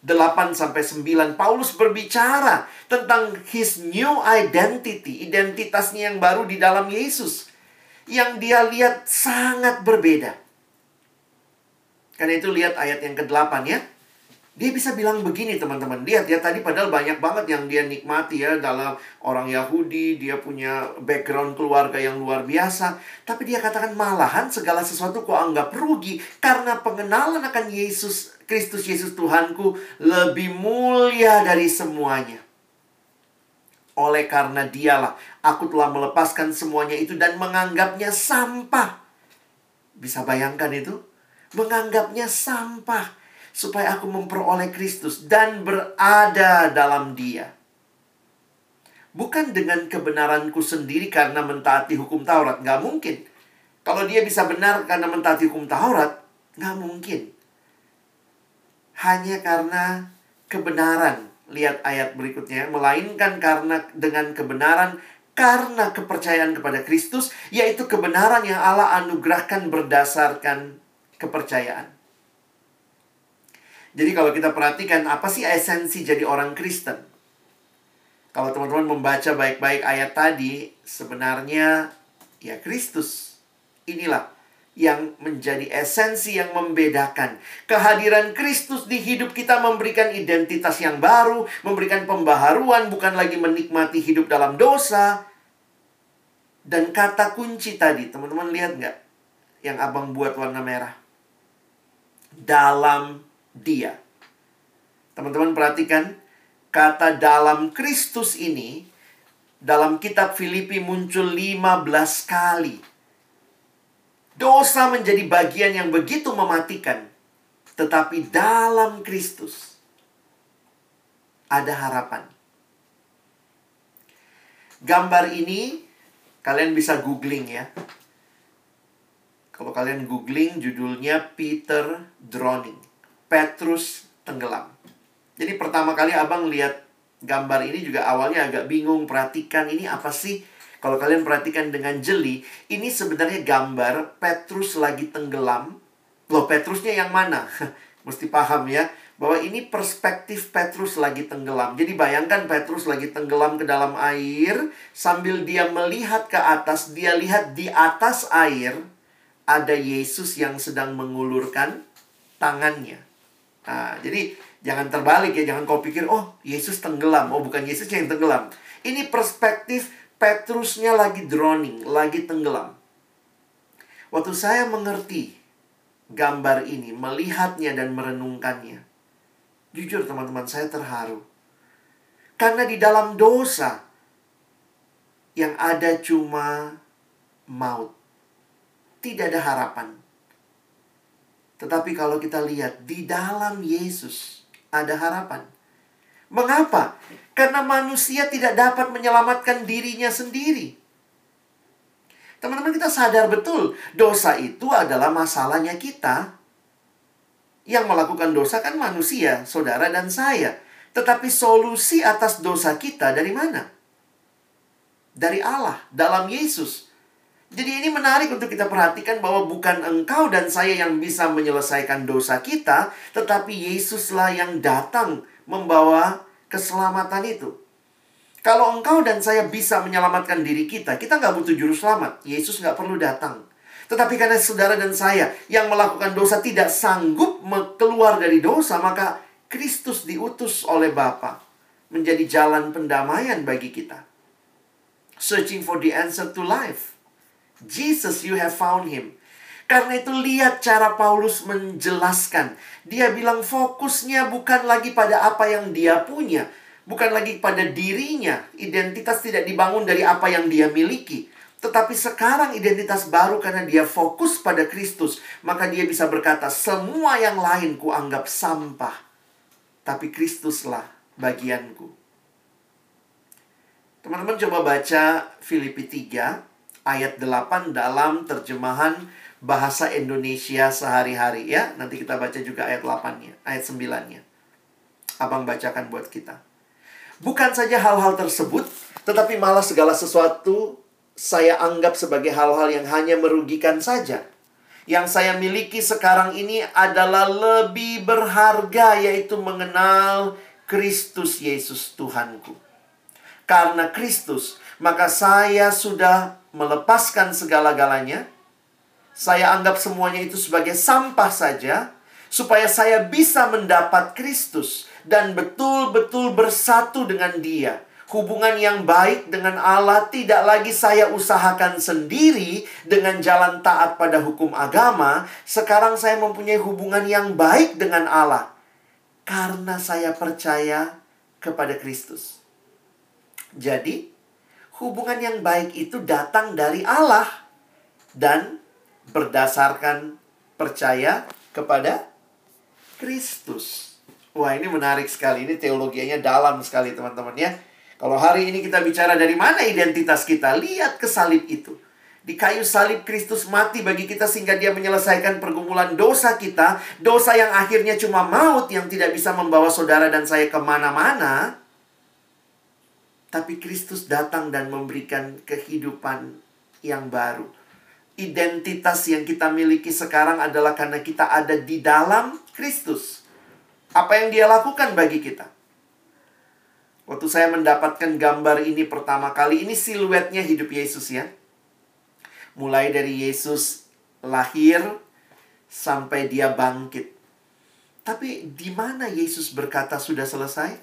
S2: 8 sampai 9 Paulus berbicara tentang his new identity, identitasnya yang baru di dalam Yesus yang dia lihat sangat berbeda. Karena itu lihat ayat yang ke-8 ya. Dia bisa bilang begini teman-teman. Lihat ya tadi padahal banyak banget yang dia nikmati ya dalam orang Yahudi, dia punya background keluarga yang luar biasa, tapi dia katakan malahan segala sesuatu kok anggap rugi karena pengenalan akan Yesus Kristus Yesus Tuhanku lebih mulia dari semuanya. Oleh karena dialah aku telah melepaskan semuanya itu dan menganggapnya sampah. Bisa bayangkan itu? Menganggapnya sampah supaya aku memperoleh Kristus dan berada dalam Dia. Bukan dengan kebenaranku sendiri karena mentaati hukum Taurat, nggak mungkin. Kalau dia bisa benar karena mentaati hukum Taurat, nggak mungkin. Hanya karena kebenaran, lihat ayat berikutnya, melainkan karena dengan kebenaran karena kepercayaan kepada Kristus, yaitu kebenaran yang Allah anugerahkan berdasarkan kepercayaan. Jadi kalau kita perhatikan apa sih esensi jadi orang Kristen? Kalau teman-teman membaca baik-baik ayat tadi, sebenarnya ya Kristus. Inilah yang menjadi esensi yang membedakan. Kehadiran Kristus di hidup kita memberikan identitas yang baru, memberikan pembaharuan, bukan lagi menikmati hidup dalam dosa. Dan kata kunci tadi, teman-teman lihat nggak? Yang abang buat warna merah. Dalam dia. Teman-teman perhatikan, kata dalam Kristus ini, dalam kitab Filipi muncul 15 kali. Dosa menjadi bagian yang begitu mematikan. Tetapi dalam Kristus ada harapan. Gambar ini kalian bisa googling ya. Kalau kalian googling judulnya Peter Drowning. Petrus tenggelam. Jadi pertama kali abang lihat gambar ini juga awalnya agak bingung perhatikan ini apa sih? Kalau kalian perhatikan dengan jeli, ini sebenarnya gambar Petrus lagi tenggelam. Loh, Petrusnya yang mana? Mesti paham ya, bahwa ini perspektif Petrus lagi tenggelam. Jadi bayangkan Petrus lagi tenggelam ke dalam air, sambil dia melihat ke atas, dia lihat di atas air ada Yesus yang sedang mengulurkan tangannya. Nah, jadi jangan terbalik ya, jangan kau pikir, oh Yesus tenggelam, oh bukan Yesus yang tenggelam. Ini perspektif Petrusnya lagi drowning, lagi tenggelam. Waktu saya mengerti gambar ini, melihatnya dan merenungkannya, jujur teman-teman saya terharu. Karena di dalam dosa yang ada cuma maut. Tidak ada harapan. Tetapi kalau kita lihat di dalam Yesus ada harapan. Mengapa? Karena manusia tidak dapat menyelamatkan dirinya sendiri. Teman-teman kita sadar betul, dosa itu adalah masalahnya kita. Yang melakukan dosa kan manusia, saudara dan saya. Tetapi solusi atas dosa kita dari mana? Dari Allah, dalam Yesus. Jadi ini menarik untuk kita perhatikan bahwa bukan engkau dan saya yang bisa menyelesaikan dosa kita, tetapi Yesuslah yang datang membawa keselamatan itu. Kalau engkau dan saya bisa menyelamatkan diri kita, kita nggak butuh juru selamat. Yesus nggak perlu datang. Tetapi karena saudara dan saya yang melakukan dosa tidak sanggup keluar dari dosa, maka Kristus diutus oleh Bapa menjadi jalan pendamaian bagi kita. Searching for the answer to life. Jesus, you have found him. Karena itu lihat cara Paulus menjelaskan. Dia bilang fokusnya bukan lagi pada apa yang dia punya. Bukan lagi pada dirinya. Identitas tidak dibangun dari apa yang dia miliki. Tetapi sekarang identitas baru karena dia fokus pada Kristus. Maka dia bisa berkata, semua yang lain ku anggap sampah. Tapi Kristuslah bagianku. Teman-teman coba baca Filipi 3 ayat 8 dalam terjemahan bahasa Indonesia sehari-hari ya. Nanti kita baca juga ayat 8-nya, ayat 9-nya. Abang bacakan buat kita. Bukan saja hal-hal tersebut, tetapi malah segala sesuatu saya anggap sebagai hal-hal yang hanya merugikan saja. Yang saya miliki sekarang ini adalah lebih berharga, yaitu mengenal Kristus Yesus Tuhanku. Karena Kristus, maka saya sudah melepaskan segala-galanya. Saya anggap semuanya itu sebagai sampah saja supaya saya bisa mendapat Kristus dan betul-betul bersatu dengan Dia. Hubungan yang baik dengan Allah tidak lagi saya usahakan sendiri dengan jalan taat pada hukum agama. Sekarang saya mempunyai hubungan yang baik dengan Allah karena saya percaya kepada Kristus. Jadi, hubungan yang baik itu datang dari Allah dan berdasarkan percaya kepada Kristus. Wah, ini menarik sekali. Ini teologianya dalam sekali, teman-teman ya. Kalau hari ini kita bicara dari mana identitas kita, lihat ke salib itu. Di kayu salib Kristus mati bagi kita sehingga dia menyelesaikan pergumulan dosa kita. Dosa yang akhirnya cuma maut yang tidak bisa membawa saudara dan saya ke mana-mana. Tapi Kristus datang dan memberikan kehidupan yang baru. Identitas yang kita miliki sekarang adalah karena kita ada di dalam Kristus. Apa yang dia lakukan bagi kita? Waktu saya mendapatkan gambar ini pertama kali, ini siluetnya hidup Yesus ya. Mulai dari Yesus lahir sampai dia bangkit. Tapi di mana Yesus berkata sudah selesai?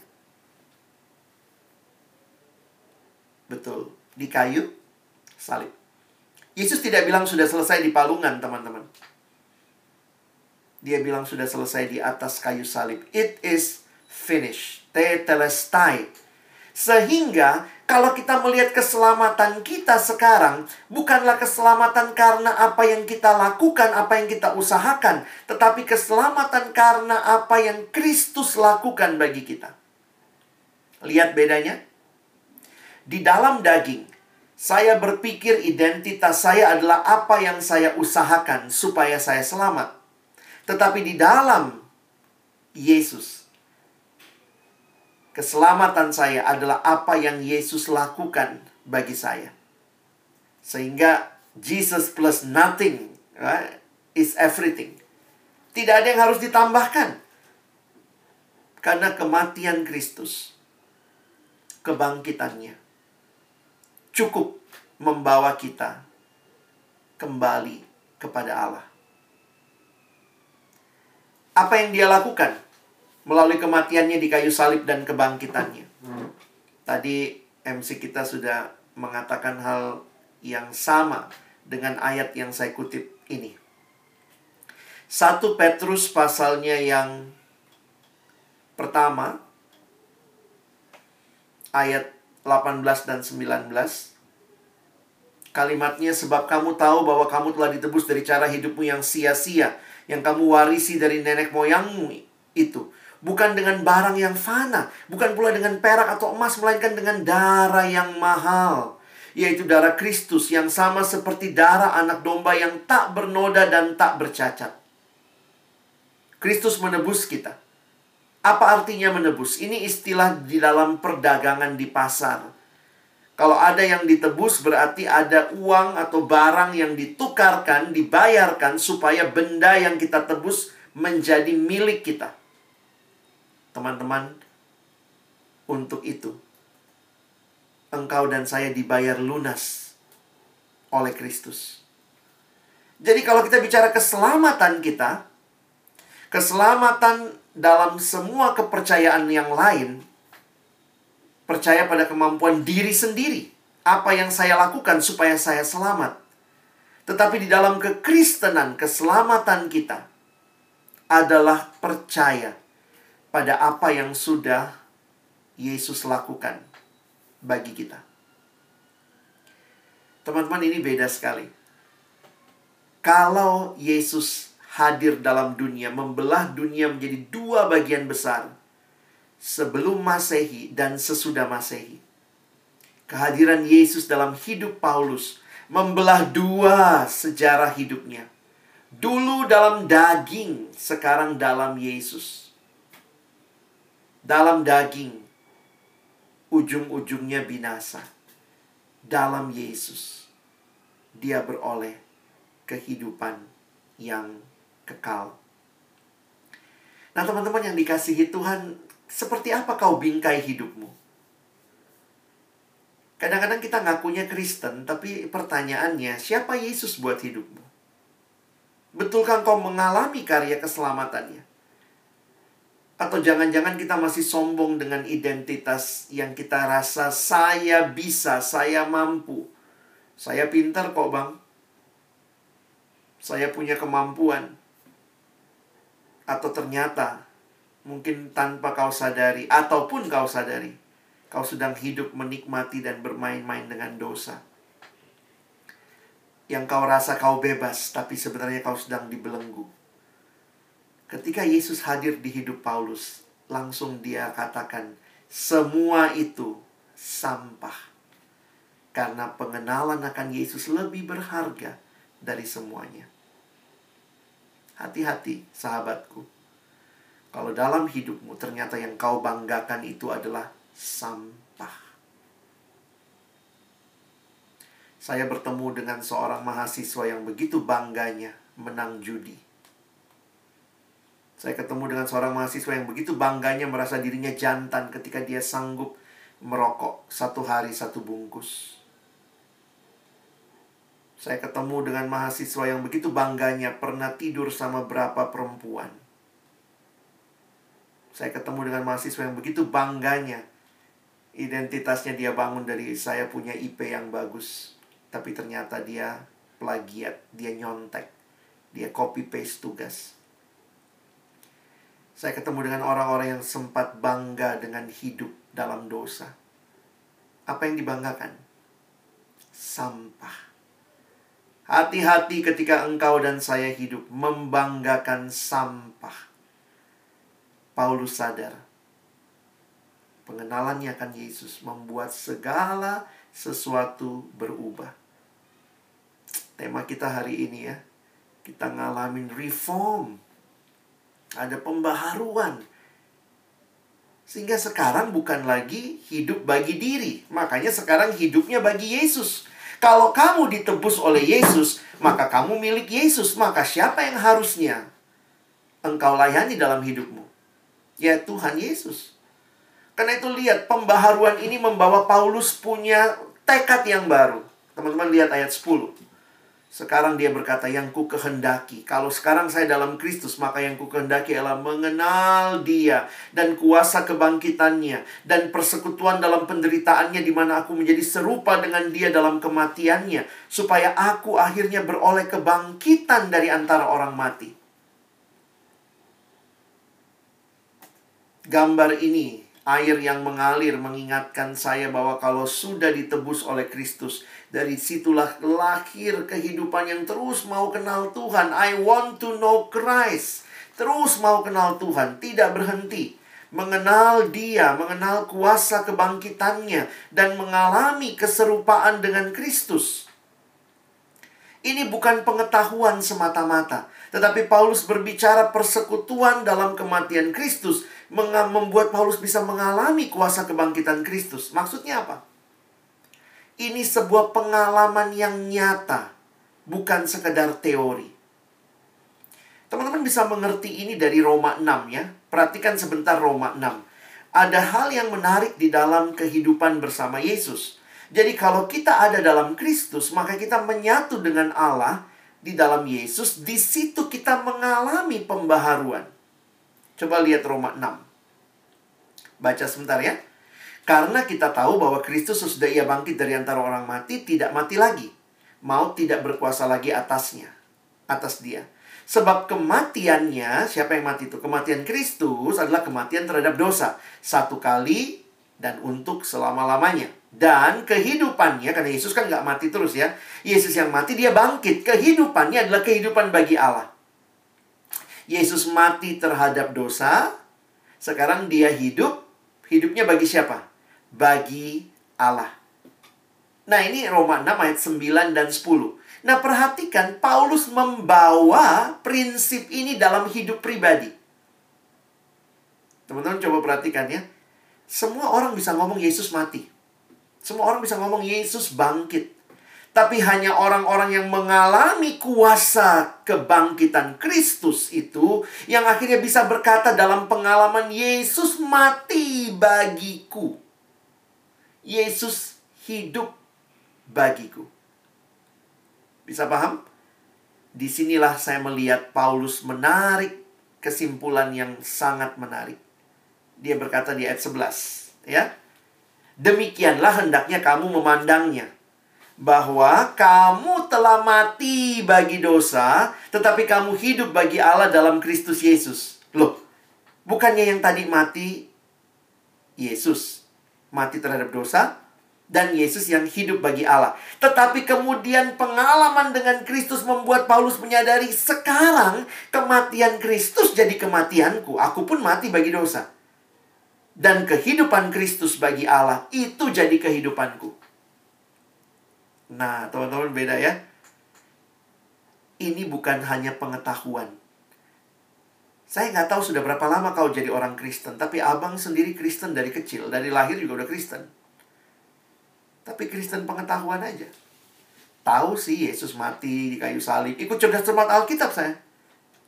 S2: Betul, di kayu salib. Yesus tidak bilang sudah selesai di palungan, teman-teman. Dia bilang sudah selesai di atas kayu salib. It is finished. Tetelestai. Sehingga kalau kita melihat keselamatan kita sekarang, bukanlah keselamatan karena apa yang kita lakukan, apa yang kita usahakan, tetapi keselamatan karena apa yang Kristus lakukan bagi kita. Lihat bedanya? Di dalam daging, saya berpikir identitas saya adalah apa yang saya usahakan supaya saya selamat. Tetapi di dalam Yesus, Keselamatan saya adalah apa yang Yesus lakukan bagi saya. Sehingga Jesus plus nothing right, is everything. Tidak ada yang harus ditambahkan. Karena kematian Kristus, kebangkitannya, cukup membawa kita kembali kepada Allah. Apa yang dia lakukan? melalui kematiannya di kayu salib dan kebangkitannya. Tadi MC kita sudah mengatakan hal yang sama dengan ayat yang saya kutip ini. Satu Petrus pasalnya yang pertama ayat 18 dan 19 Kalimatnya sebab kamu tahu bahwa kamu telah ditebus dari cara hidupmu yang sia-sia yang kamu warisi dari nenek moyangmu itu bukan dengan barang yang fana, bukan pula dengan perak atau emas, melainkan dengan darah yang mahal, yaitu darah Kristus yang sama seperti darah anak domba yang tak bernoda dan tak bercacat. Kristus menebus kita. Apa artinya menebus? Ini istilah di dalam perdagangan di pasar. Kalau ada yang ditebus berarti ada uang atau barang yang ditukarkan, dibayarkan supaya benda yang kita tebus menjadi milik kita teman-teman, untuk itu engkau dan saya dibayar lunas oleh Kristus. Jadi kalau kita bicara keselamatan kita, keselamatan dalam semua kepercayaan yang lain, percaya pada kemampuan diri sendiri. Apa yang saya lakukan supaya saya selamat. Tetapi di dalam kekristenan, keselamatan kita adalah percaya pada apa yang sudah Yesus lakukan bagi kita. Teman-teman, ini beda sekali. Kalau Yesus hadir dalam dunia, membelah dunia menjadi dua bagian besar, sebelum Masehi dan sesudah Masehi. Kehadiran Yesus dalam hidup Paulus membelah dua sejarah hidupnya. Dulu dalam daging, sekarang dalam Yesus dalam daging, ujung-ujungnya binasa. Dalam Yesus, dia beroleh kehidupan yang kekal. Nah, teman-teman yang dikasihi Tuhan, seperti apa kau bingkai hidupmu? Kadang-kadang kita ngakunya Kristen, tapi pertanyaannya, siapa Yesus buat hidupmu? Betulkah engkau mengalami karya keselamatannya? Atau jangan-jangan kita masih sombong dengan identitas yang kita rasa saya bisa, saya mampu. Saya pintar kok bang. Saya punya kemampuan. Atau ternyata mungkin tanpa kau sadari ataupun kau sadari kau sedang hidup menikmati dan bermain-main dengan dosa. Yang kau rasa kau bebas, tapi sebenarnya kau sedang dibelenggu. Ketika Yesus hadir di hidup Paulus, langsung dia katakan, semua itu sampah. Karena pengenalan akan Yesus lebih berharga dari semuanya. Hati-hati, sahabatku. Kalau dalam hidupmu ternyata yang kau banggakan itu adalah sampah. Saya bertemu dengan seorang mahasiswa yang begitu bangganya menang judi. Saya ketemu dengan seorang mahasiswa yang begitu bangganya merasa dirinya jantan ketika dia sanggup merokok satu hari satu bungkus. Saya ketemu dengan mahasiswa yang begitu bangganya pernah tidur sama berapa perempuan. Saya ketemu dengan mahasiswa yang begitu bangganya identitasnya dia bangun dari saya punya IP yang bagus. Tapi ternyata dia plagiat, dia nyontek, dia copy paste tugas. Saya ketemu dengan orang-orang yang sempat bangga dengan hidup dalam dosa. Apa yang dibanggakan? Sampah. Hati-hati ketika engkau dan saya hidup membanggakan sampah. Paulus sadar pengenalannya akan Yesus membuat segala sesuatu berubah. Tema kita hari ini ya, kita ngalamin reform. Ada pembaharuan. Sehingga sekarang bukan lagi hidup bagi diri. Makanya sekarang hidupnya bagi Yesus. Kalau kamu ditebus oleh Yesus, maka kamu milik Yesus. Maka siapa yang harusnya engkau layani dalam hidupmu? Ya Tuhan Yesus. Karena itu lihat, pembaharuan ini membawa Paulus punya tekad yang baru. Teman-teman lihat ayat 10. Sekarang dia berkata, yang ku kehendaki. Kalau sekarang saya dalam Kristus, maka yang ku kehendaki adalah mengenal dia. Dan kuasa kebangkitannya. Dan persekutuan dalam penderitaannya di mana aku menjadi serupa dengan dia dalam kematiannya. Supaya aku akhirnya beroleh kebangkitan dari antara orang mati. Gambar ini air yang mengalir mengingatkan saya bahwa kalau sudah ditebus oleh Kristus, dari situlah lahir kehidupan yang terus mau kenal Tuhan. I want to know Christ. Terus mau kenal Tuhan, tidak berhenti. Mengenal dia, mengenal kuasa kebangkitannya, dan mengalami keserupaan dengan Kristus. Ini bukan pengetahuan semata-mata, tetapi Paulus berbicara persekutuan dalam kematian Kristus membuat Paulus bisa mengalami kuasa kebangkitan Kristus. Maksudnya apa? Ini sebuah pengalaman yang nyata, bukan sekedar teori. Teman-teman bisa mengerti ini dari Roma 6 ya. Perhatikan sebentar Roma 6. Ada hal yang menarik di dalam kehidupan bersama Yesus. Jadi kalau kita ada dalam Kristus, maka kita menyatu dengan Allah di dalam Yesus. Di situ kita mengalami pembaharuan. Coba lihat Roma 6. Baca sebentar ya. Karena kita tahu bahwa Kristus sudah ia bangkit dari antara orang mati, tidak mati lagi. Maut tidak berkuasa lagi atasnya. Atas dia. Sebab kematiannya, siapa yang mati itu? Kematian Kristus adalah kematian terhadap dosa. Satu kali dan untuk selama-lamanya. Dan kehidupannya, karena Yesus kan nggak mati terus ya. Yesus yang mati, dia bangkit. Kehidupannya adalah kehidupan bagi Allah. Yesus mati terhadap dosa, sekarang dia hidup, hidupnya bagi siapa? Bagi Allah. Nah ini Roma 6 ayat 9 dan 10. Nah perhatikan Paulus membawa prinsip ini dalam hidup pribadi. Teman-teman coba perhatikan ya. Semua orang bisa ngomong Yesus mati. Semua orang bisa ngomong Yesus bangkit. Tapi hanya orang-orang yang mengalami kuasa kebangkitan Kristus itu yang akhirnya bisa berkata dalam pengalaman Yesus mati bagiku. Yesus hidup bagiku. Bisa paham? di sinilah saya melihat Paulus menarik kesimpulan yang sangat menarik. Dia berkata di ayat 11, ya. Demikianlah hendaknya kamu memandangnya bahwa kamu telah mati bagi dosa, tetapi kamu hidup bagi Allah dalam Kristus Yesus. Loh, bukannya yang tadi mati Yesus, mati terhadap dosa, dan Yesus yang hidup bagi Allah. Tetapi kemudian pengalaman dengan Kristus membuat Paulus menyadari sekarang kematian Kristus jadi kematianku. Aku pun mati bagi dosa. Dan kehidupan Kristus bagi Allah itu jadi kehidupanku. Nah, teman-teman beda ya. Ini bukan hanya pengetahuan. Saya nggak tahu sudah berapa lama kau jadi orang Kristen, tapi abang sendiri Kristen dari kecil, dari lahir juga udah Kristen. Tapi Kristen pengetahuan aja. Tahu sih Yesus mati di kayu salib. Ikut cerdas cermat Alkitab saya.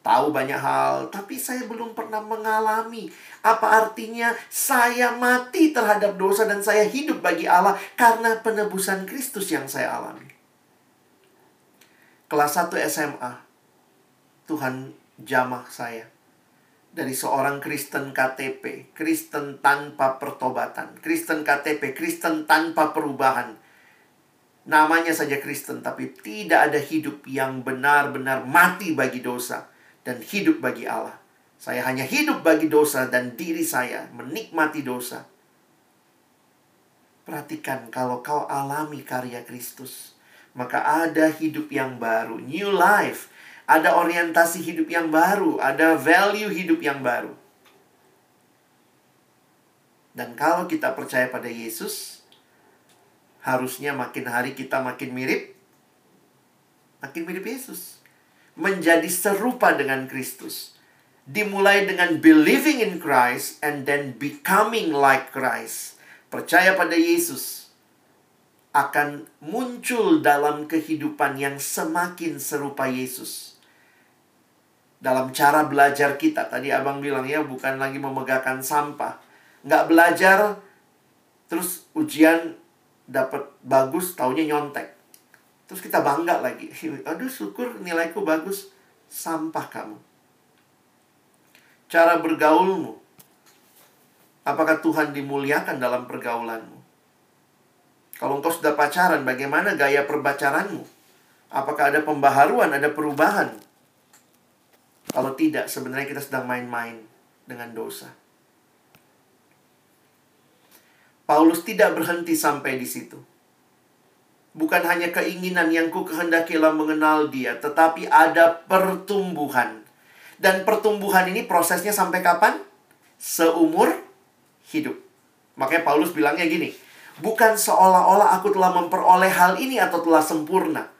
S2: Tahu banyak hal, tapi saya belum pernah mengalami apa artinya saya mati terhadap dosa dan saya hidup bagi Allah karena penebusan Kristus yang saya alami. Kelas 1 SMA, Tuhan jamah saya dari seorang Kristen KTP, Kristen tanpa pertobatan, Kristen KTP, Kristen tanpa perubahan. Namanya saja Kristen, tapi tidak ada hidup yang benar-benar mati bagi dosa dan hidup bagi Allah. Saya hanya hidup bagi dosa dan diri saya menikmati dosa. Perhatikan kalau kau alami karya Kristus, maka ada hidup yang baru, new life ada orientasi hidup yang baru, ada value hidup yang baru. Dan kalau kita percaya pada Yesus, harusnya makin hari kita makin mirip makin mirip Yesus. Menjadi serupa dengan Kristus. Dimulai dengan believing in Christ and then becoming like Christ. Percaya pada Yesus akan muncul dalam kehidupan yang semakin serupa Yesus dalam cara belajar kita. Tadi abang bilang ya bukan lagi memegahkan sampah. Nggak belajar, terus ujian dapat bagus, taunya nyontek. Terus kita bangga lagi. Aduh syukur nilaiku bagus. Sampah kamu. Cara bergaulmu. Apakah Tuhan dimuliakan dalam pergaulanmu? Kalau engkau sudah pacaran, bagaimana gaya perbacaranmu? Apakah ada pembaharuan, ada perubahan? Kalau tidak, sebenarnya kita sedang main-main dengan dosa. Paulus tidak berhenti sampai di situ. Bukan hanya keinginan yang ku kehendakilah mengenal dia, tetapi ada pertumbuhan. Dan pertumbuhan ini prosesnya sampai kapan? Seumur hidup. Makanya Paulus bilangnya gini, bukan seolah-olah aku telah memperoleh hal ini atau telah sempurna.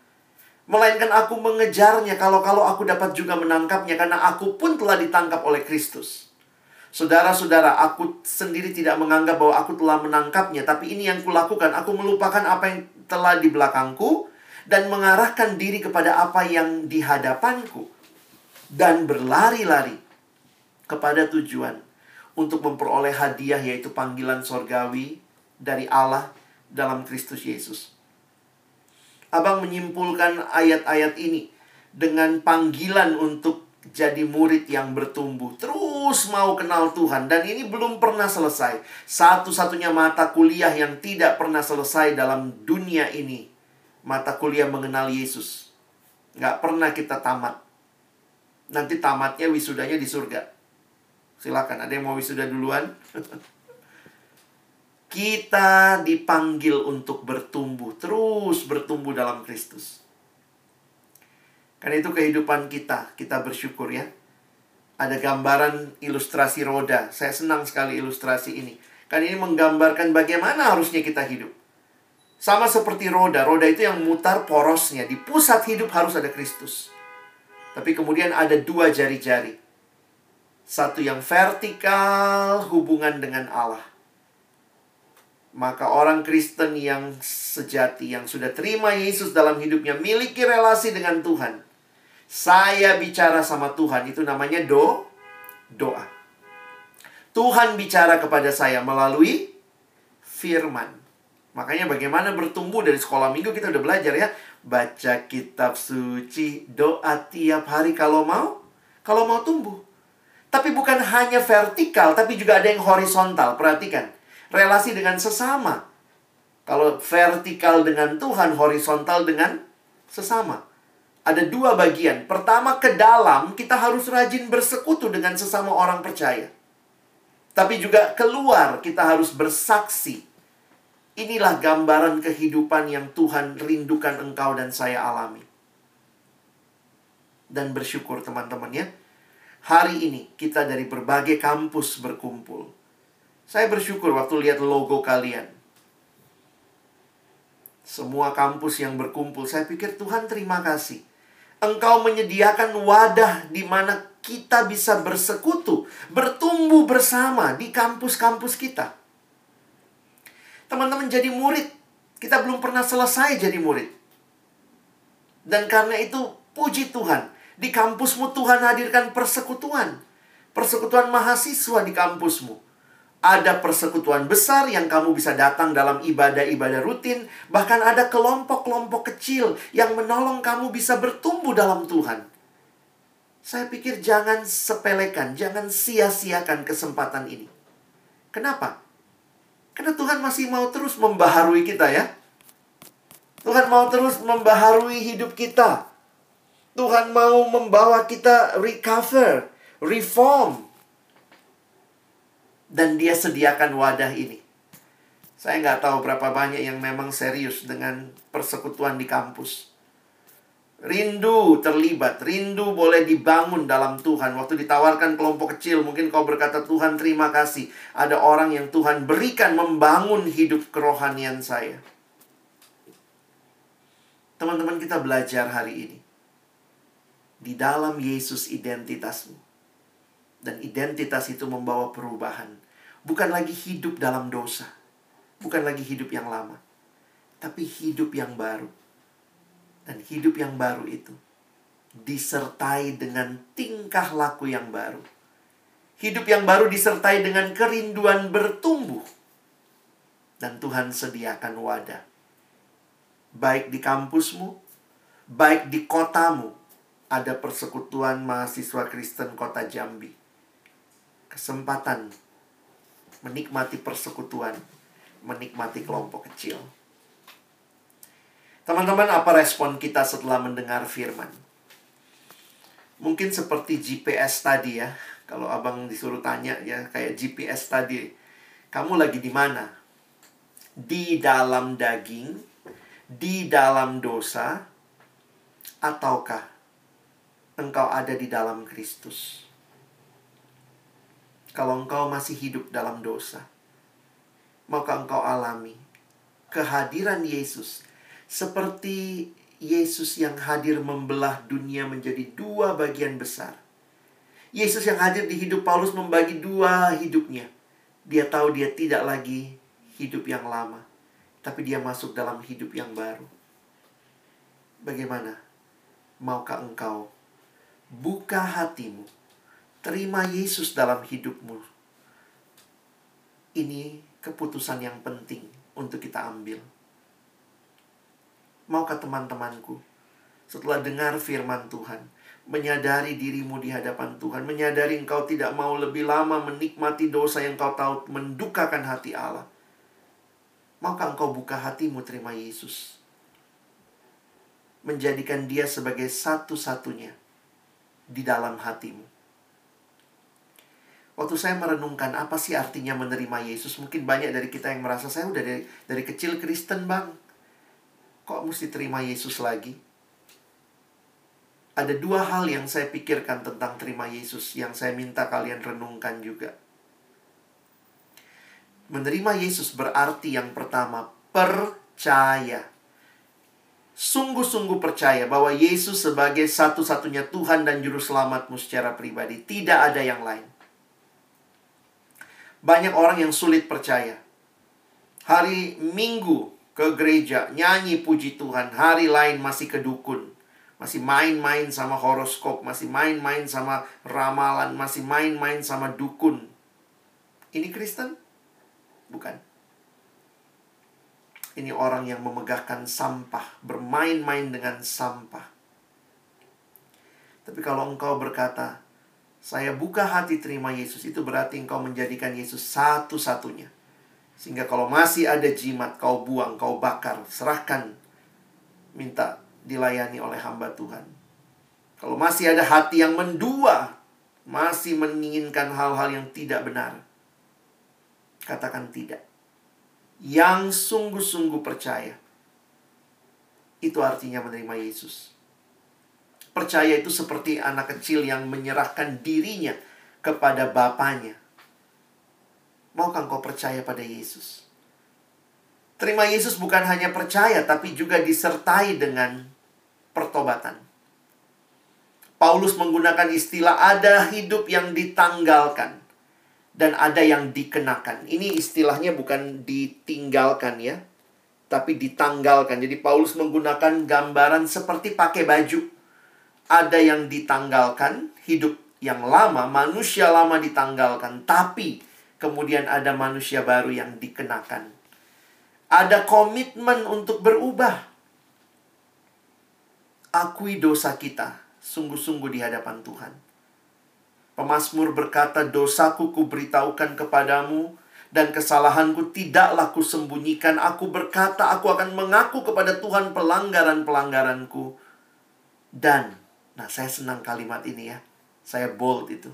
S2: Melainkan aku mengejarnya kalau-kalau aku dapat juga menangkapnya karena aku pun telah ditangkap oleh Kristus. Saudara-saudara, aku sendiri tidak menganggap bahwa aku telah menangkapnya, tapi ini yang kulakukan. Aku melupakan apa yang telah di belakangku dan mengarahkan diri kepada apa yang di hadapanku dan berlari-lari kepada tujuan untuk memperoleh hadiah yaitu panggilan sorgawi dari Allah dalam Kristus Yesus. Abang menyimpulkan ayat-ayat ini dengan panggilan untuk jadi murid yang bertumbuh. Terus mau kenal Tuhan. Dan ini belum pernah selesai. Satu-satunya mata kuliah yang tidak pernah selesai dalam dunia ini. Mata kuliah mengenal Yesus. Nggak pernah kita tamat. Nanti tamatnya wisudanya di surga. Silakan, ada yang mau wisuda duluan? Kita dipanggil untuk bertumbuh, terus bertumbuh dalam Kristus. Karena itu kehidupan kita, kita bersyukur ya. Ada gambaran ilustrasi roda. Saya senang sekali ilustrasi ini. Karena ini menggambarkan bagaimana harusnya kita hidup. Sama seperti roda, roda itu yang mutar porosnya. Di pusat hidup harus ada Kristus. Tapi kemudian ada dua jari-jari. Satu yang vertikal, hubungan dengan Allah maka orang Kristen yang sejati, yang sudah terima Yesus dalam hidupnya, miliki relasi dengan Tuhan. Saya bicara sama Tuhan, itu namanya do, doa. Tuhan bicara kepada saya melalui firman. Makanya bagaimana bertumbuh dari sekolah minggu kita udah belajar ya. Baca kitab suci, doa tiap hari kalau mau. Kalau mau tumbuh. Tapi bukan hanya vertikal, tapi juga ada yang horizontal. Perhatikan. Relasi dengan sesama. Kalau vertikal dengan Tuhan, horizontal dengan sesama. Ada dua bagian. Pertama, ke dalam kita harus rajin bersekutu dengan sesama orang percaya. Tapi juga keluar kita harus bersaksi Inilah gambaran kehidupan yang Tuhan rindukan engkau dan saya alami. Dan bersyukur teman-teman ya. Hari ini kita dari berbagai kampus berkumpul. Saya bersyukur waktu lihat logo kalian. Semua kampus yang berkumpul, saya pikir Tuhan terima kasih. Engkau menyediakan wadah di mana kita bisa bersekutu, bertumbuh bersama di kampus-kampus kita teman-teman jadi murid. Kita belum pernah selesai jadi murid. Dan karena itu, puji Tuhan. Di kampusmu Tuhan hadirkan persekutuan. Persekutuan mahasiswa di kampusmu. Ada persekutuan besar yang kamu bisa datang dalam ibadah-ibadah rutin. Bahkan ada kelompok-kelompok kecil yang menolong kamu bisa bertumbuh dalam Tuhan. Saya pikir jangan sepelekan, jangan sia-siakan kesempatan ini. Kenapa? Karena Tuhan masih mau terus membaharui kita ya. Tuhan mau terus membaharui hidup kita. Tuhan mau membawa kita recover, reform. Dan dia sediakan wadah ini. Saya nggak tahu berapa banyak yang memang serius dengan persekutuan di kampus. Rindu terlibat, rindu boleh dibangun dalam Tuhan. Waktu ditawarkan kelompok kecil, mungkin kau berkata, Tuhan terima kasih. Ada orang yang Tuhan berikan membangun hidup kerohanian saya. Teman-teman kita belajar hari ini. Di dalam Yesus identitasmu. Dan identitas itu membawa perubahan. Bukan lagi hidup dalam dosa. Bukan lagi hidup yang lama. Tapi hidup yang baru dan hidup yang baru itu disertai dengan tingkah laku yang baru. Hidup yang baru disertai dengan kerinduan bertumbuh. Dan Tuhan sediakan wadah. Baik di kampusmu, baik di kotamu, ada persekutuan mahasiswa Kristen kota Jambi. Kesempatan menikmati persekutuan, menikmati kelompok kecil. Teman-teman, apa respon kita setelah mendengar firman? Mungkin seperti GPS tadi ya. Kalau abang disuruh tanya ya, kayak GPS tadi. Kamu lagi di mana? Di dalam daging, di dalam dosa, ataukah engkau ada di dalam Kristus? Kalau engkau masih hidup dalam dosa, maka engkau alami kehadiran Yesus seperti Yesus yang hadir membelah dunia menjadi dua bagian besar. Yesus yang hadir di hidup Paulus membagi dua hidupnya. Dia tahu dia tidak lagi hidup yang lama, tapi dia masuk dalam hidup yang baru. Bagaimana? Maukah engkau buka hatimu, terima Yesus dalam hidupmu? Ini keputusan yang penting untuk kita ambil. Maukah teman-temanku setelah dengar firman Tuhan, menyadari dirimu di hadapan Tuhan, menyadari engkau tidak mau lebih lama menikmati dosa yang kau tahu mendukakan hati Allah. Maukah engkau buka hatimu terima Yesus? Menjadikan dia sebagai satu-satunya di dalam hatimu. Waktu saya merenungkan apa sih artinya menerima Yesus, mungkin banyak dari kita yang merasa saya udah dari, dari kecil Kristen bang. Kok mesti terima Yesus lagi? Ada dua hal yang saya pikirkan tentang terima Yesus yang saya minta kalian renungkan juga. Menerima Yesus berarti yang pertama percaya. Sungguh-sungguh percaya bahwa Yesus sebagai satu-satunya Tuhan dan Juru Selamatmu secara pribadi. Tidak ada yang lain. Banyak orang yang sulit percaya. Hari Minggu ke gereja, nyanyi puji Tuhan, hari lain masih ke dukun. Masih main-main sama horoskop, masih main-main sama ramalan, masih main-main sama dukun. Ini Kristen? Bukan. Ini orang yang memegahkan sampah, bermain-main dengan sampah. Tapi kalau engkau berkata, saya buka hati terima Yesus, itu berarti engkau menjadikan Yesus satu-satunya. Sehingga kalau masih ada jimat, kau buang, kau bakar, serahkan, minta dilayani oleh hamba Tuhan. Kalau masih ada hati yang mendua, masih menginginkan hal-hal yang tidak benar, katakan tidak. Yang sungguh-sungguh percaya, itu artinya menerima Yesus. Percaya itu seperti anak kecil yang menyerahkan dirinya kepada bapaknya. Maukah engkau percaya pada Yesus? Terima Yesus bukan hanya percaya, tapi juga disertai dengan pertobatan. Paulus menggunakan istilah ada hidup yang ditanggalkan dan ada yang dikenakan. Ini istilahnya bukan ditinggalkan ya, tapi ditanggalkan. Jadi Paulus menggunakan gambaran seperti pakai baju ada yang ditanggalkan, hidup yang lama, manusia lama ditanggalkan, tapi kemudian ada manusia baru yang dikenakan. Ada komitmen untuk berubah. Akui dosa kita sungguh-sungguh di hadapan Tuhan. Pemasmur berkata, "Dosaku kuberitahukan kepadamu, dan kesalahanku tidaklah kusembunyikan. Aku berkata, aku akan mengaku kepada Tuhan pelanggaran-pelanggaranku, dan Nah, saya senang kalimat ini ya. Saya bold itu.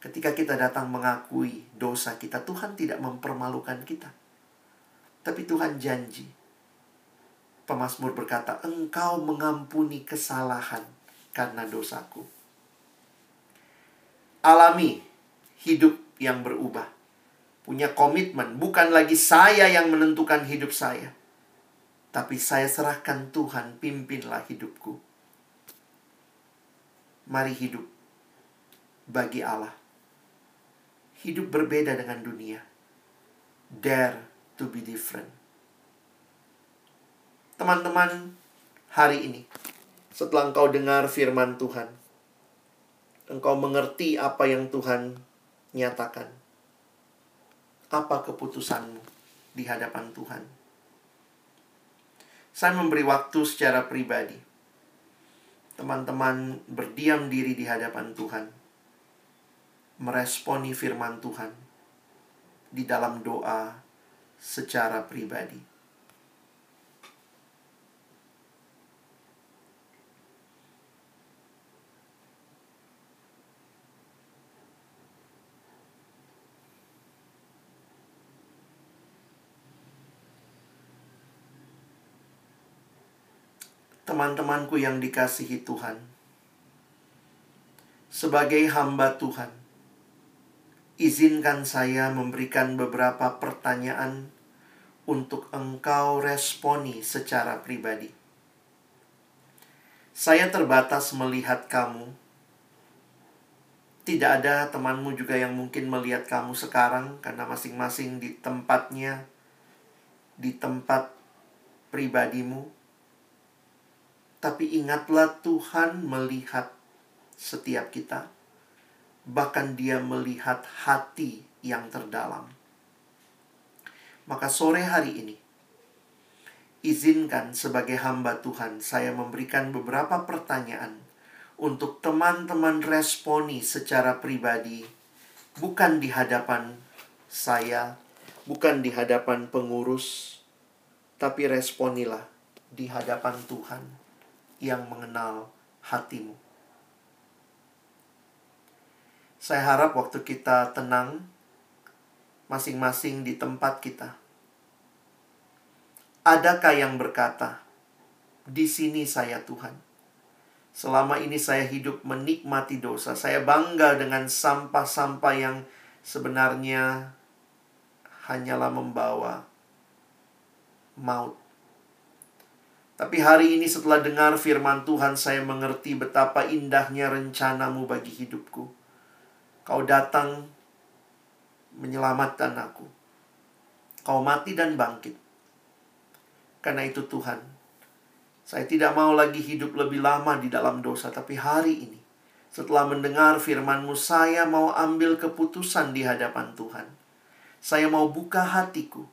S2: Ketika kita datang mengakui dosa kita, Tuhan tidak mempermalukan kita. Tapi Tuhan janji. Pemasmur berkata, "Engkau mengampuni kesalahan karena dosaku." Alami hidup yang berubah. Punya komitmen, bukan lagi saya yang menentukan hidup saya. Tapi saya serahkan Tuhan, pimpinlah hidupku mari hidup bagi Allah. Hidup berbeda dengan dunia. Dare to be different. Teman-teman, hari ini, setelah engkau dengar firman Tuhan, engkau mengerti apa yang Tuhan nyatakan. Apa keputusanmu di hadapan Tuhan? Saya memberi waktu secara pribadi teman-teman berdiam diri di hadapan Tuhan, meresponi firman Tuhan di dalam doa secara pribadi. Teman-temanku yang dikasihi Tuhan, sebagai hamba Tuhan, izinkan saya memberikan beberapa pertanyaan untuk engkau responi secara pribadi. Saya terbatas melihat kamu. Tidak ada temanmu juga yang mungkin melihat kamu sekarang karena masing-masing di tempatnya, di tempat pribadimu tapi ingatlah Tuhan melihat setiap kita. Bahkan dia melihat hati yang terdalam. Maka sore hari ini, izinkan sebagai hamba Tuhan saya memberikan beberapa pertanyaan untuk teman-teman responi secara pribadi, bukan di hadapan saya, bukan di hadapan pengurus, tapi responilah di hadapan Tuhan yang mengenal hatimu. Saya harap waktu kita tenang, masing-masing di tempat kita. Adakah yang berkata, "Di sini saya Tuhan"? Selama ini saya hidup menikmati dosa. Saya bangga dengan sampah-sampah yang sebenarnya hanyalah membawa maut. Tapi hari ini setelah dengar firman Tuhan, saya mengerti betapa indahnya rencanamu bagi hidupku. Kau datang menyelamatkan aku. Kau mati dan bangkit. Karena itu Tuhan, saya tidak mau lagi hidup lebih lama di dalam dosa. Tapi hari ini, setelah mendengar firmanmu, saya mau ambil keputusan di hadapan Tuhan. Saya mau buka hatiku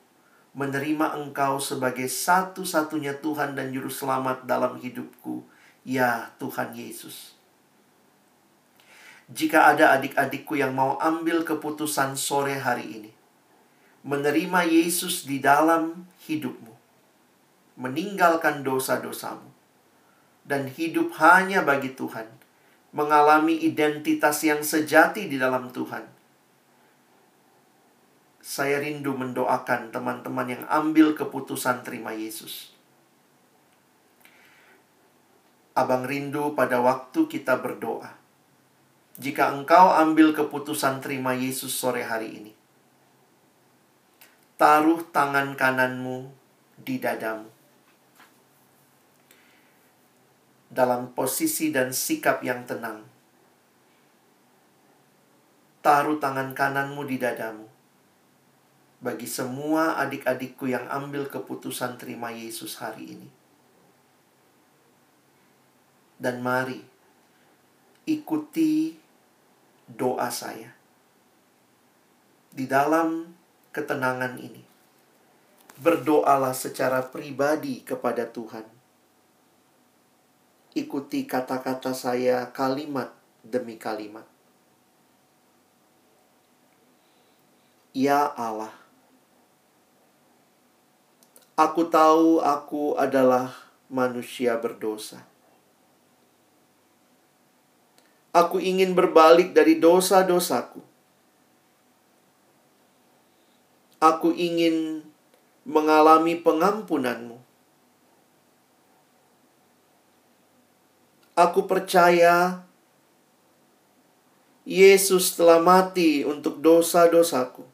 S2: menerima Engkau sebagai satu-satunya Tuhan dan Juru Selamat dalam hidupku, ya Tuhan Yesus. Jika ada adik-adikku yang mau ambil keputusan sore hari ini, menerima Yesus di dalam hidupmu, meninggalkan dosa-dosamu, dan hidup hanya bagi Tuhan, mengalami identitas yang sejati di dalam Tuhan. Saya rindu mendoakan teman-teman yang ambil keputusan terima Yesus. Abang rindu pada waktu kita berdoa jika engkau ambil keputusan terima Yesus sore hari ini. Taruh tangan kananmu di dadamu. Dalam posisi dan sikap yang tenang. Taruh tangan kananmu di dadamu. Bagi semua adik-adikku yang ambil keputusan terima Yesus hari ini. Dan mari ikuti doa saya. Di dalam ketenangan ini, berdoalah secara pribadi kepada Tuhan. Ikuti kata-kata saya kalimat demi kalimat. Ya Allah, aku tahu aku adalah manusia berdosa Aku ingin berbalik dari dosa-dosaku. Aku ingin mengalami pengampunanmu. Aku percaya Yesus telah mati untuk dosa-dosaku.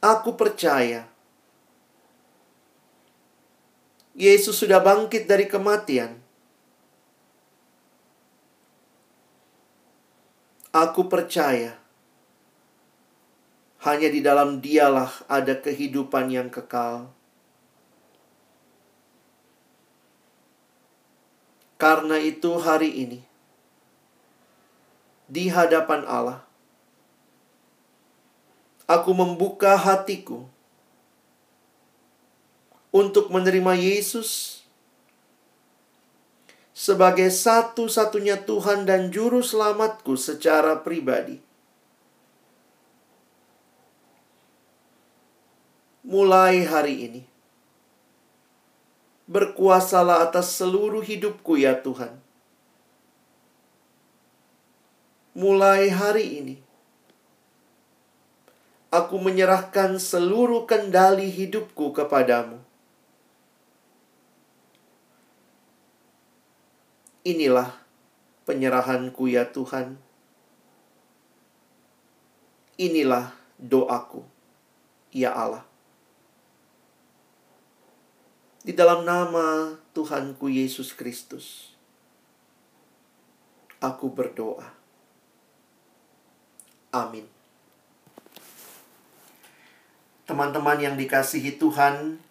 S2: Aku percaya. Yesus sudah bangkit dari kematian. Aku percaya. Hanya di dalam Dialah ada kehidupan yang kekal. Karena itu, hari ini di hadapan Allah, aku membuka hatiku untuk menerima Yesus sebagai satu-satunya Tuhan dan Juru Selamatku secara pribadi. Mulai hari ini, berkuasalah atas seluruh hidupku, ya Tuhan. Mulai hari ini, aku menyerahkan seluruh kendali hidupku kepadamu Inilah penyerahanku ya Tuhan. Inilah doaku, ya Allah. Di dalam nama Tuhanku Yesus Kristus, aku berdoa. Amin. Teman-teman yang dikasihi Tuhan,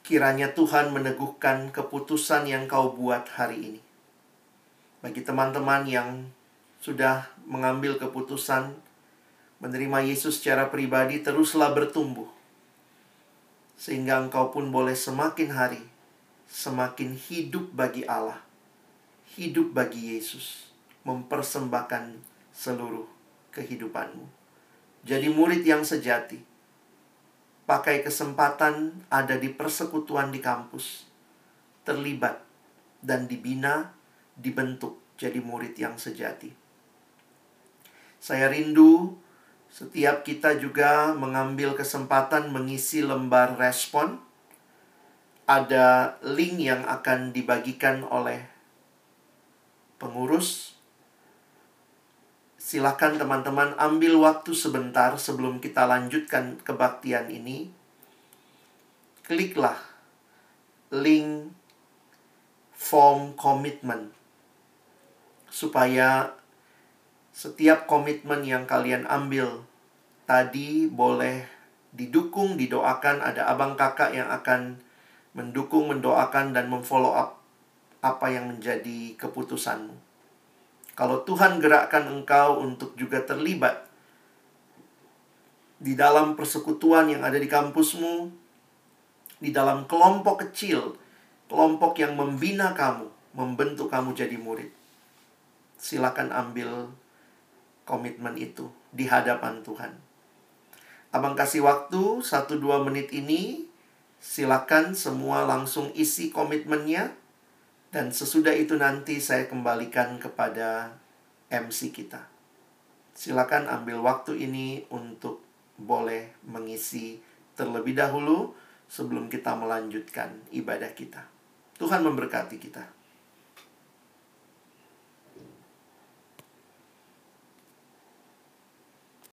S2: Kiranya Tuhan meneguhkan keputusan yang kau buat hari ini. Bagi teman-teman yang sudah mengambil keputusan menerima Yesus secara pribadi, teruslah bertumbuh. Sehingga engkau pun boleh semakin hari semakin hidup bagi Allah, hidup bagi Yesus, mempersembahkan seluruh kehidupanmu. Jadi murid yang sejati pakai kesempatan ada di persekutuan di kampus, terlibat dan dibina, dibentuk jadi murid yang sejati. Saya rindu setiap kita juga mengambil kesempatan mengisi lembar respon. Ada link yang akan dibagikan oleh pengurus Silakan teman-teman ambil waktu sebentar sebelum kita lanjutkan kebaktian ini. Kliklah link form komitmen supaya setiap komitmen yang kalian ambil tadi boleh didukung, didoakan. Ada abang kakak yang akan mendukung, mendoakan, dan memfollow up apa yang menjadi keputusanmu. Kalau Tuhan gerakkan engkau untuk juga terlibat di dalam persekutuan yang ada di kampusmu, di dalam kelompok kecil, kelompok yang membina kamu, membentuk kamu jadi murid. Silakan ambil komitmen itu di hadapan Tuhan. Abang kasih waktu 1-2 menit ini, silakan semua langsung isi komitmennya, dan sesudah itu nanti saya kembalikan kepada MC kita. Silakan ambil waktu ini untuk boleh mengisi terlebih dahulu sebelum kita melanjutkan ibadah kita. Tuhan memberkati kita.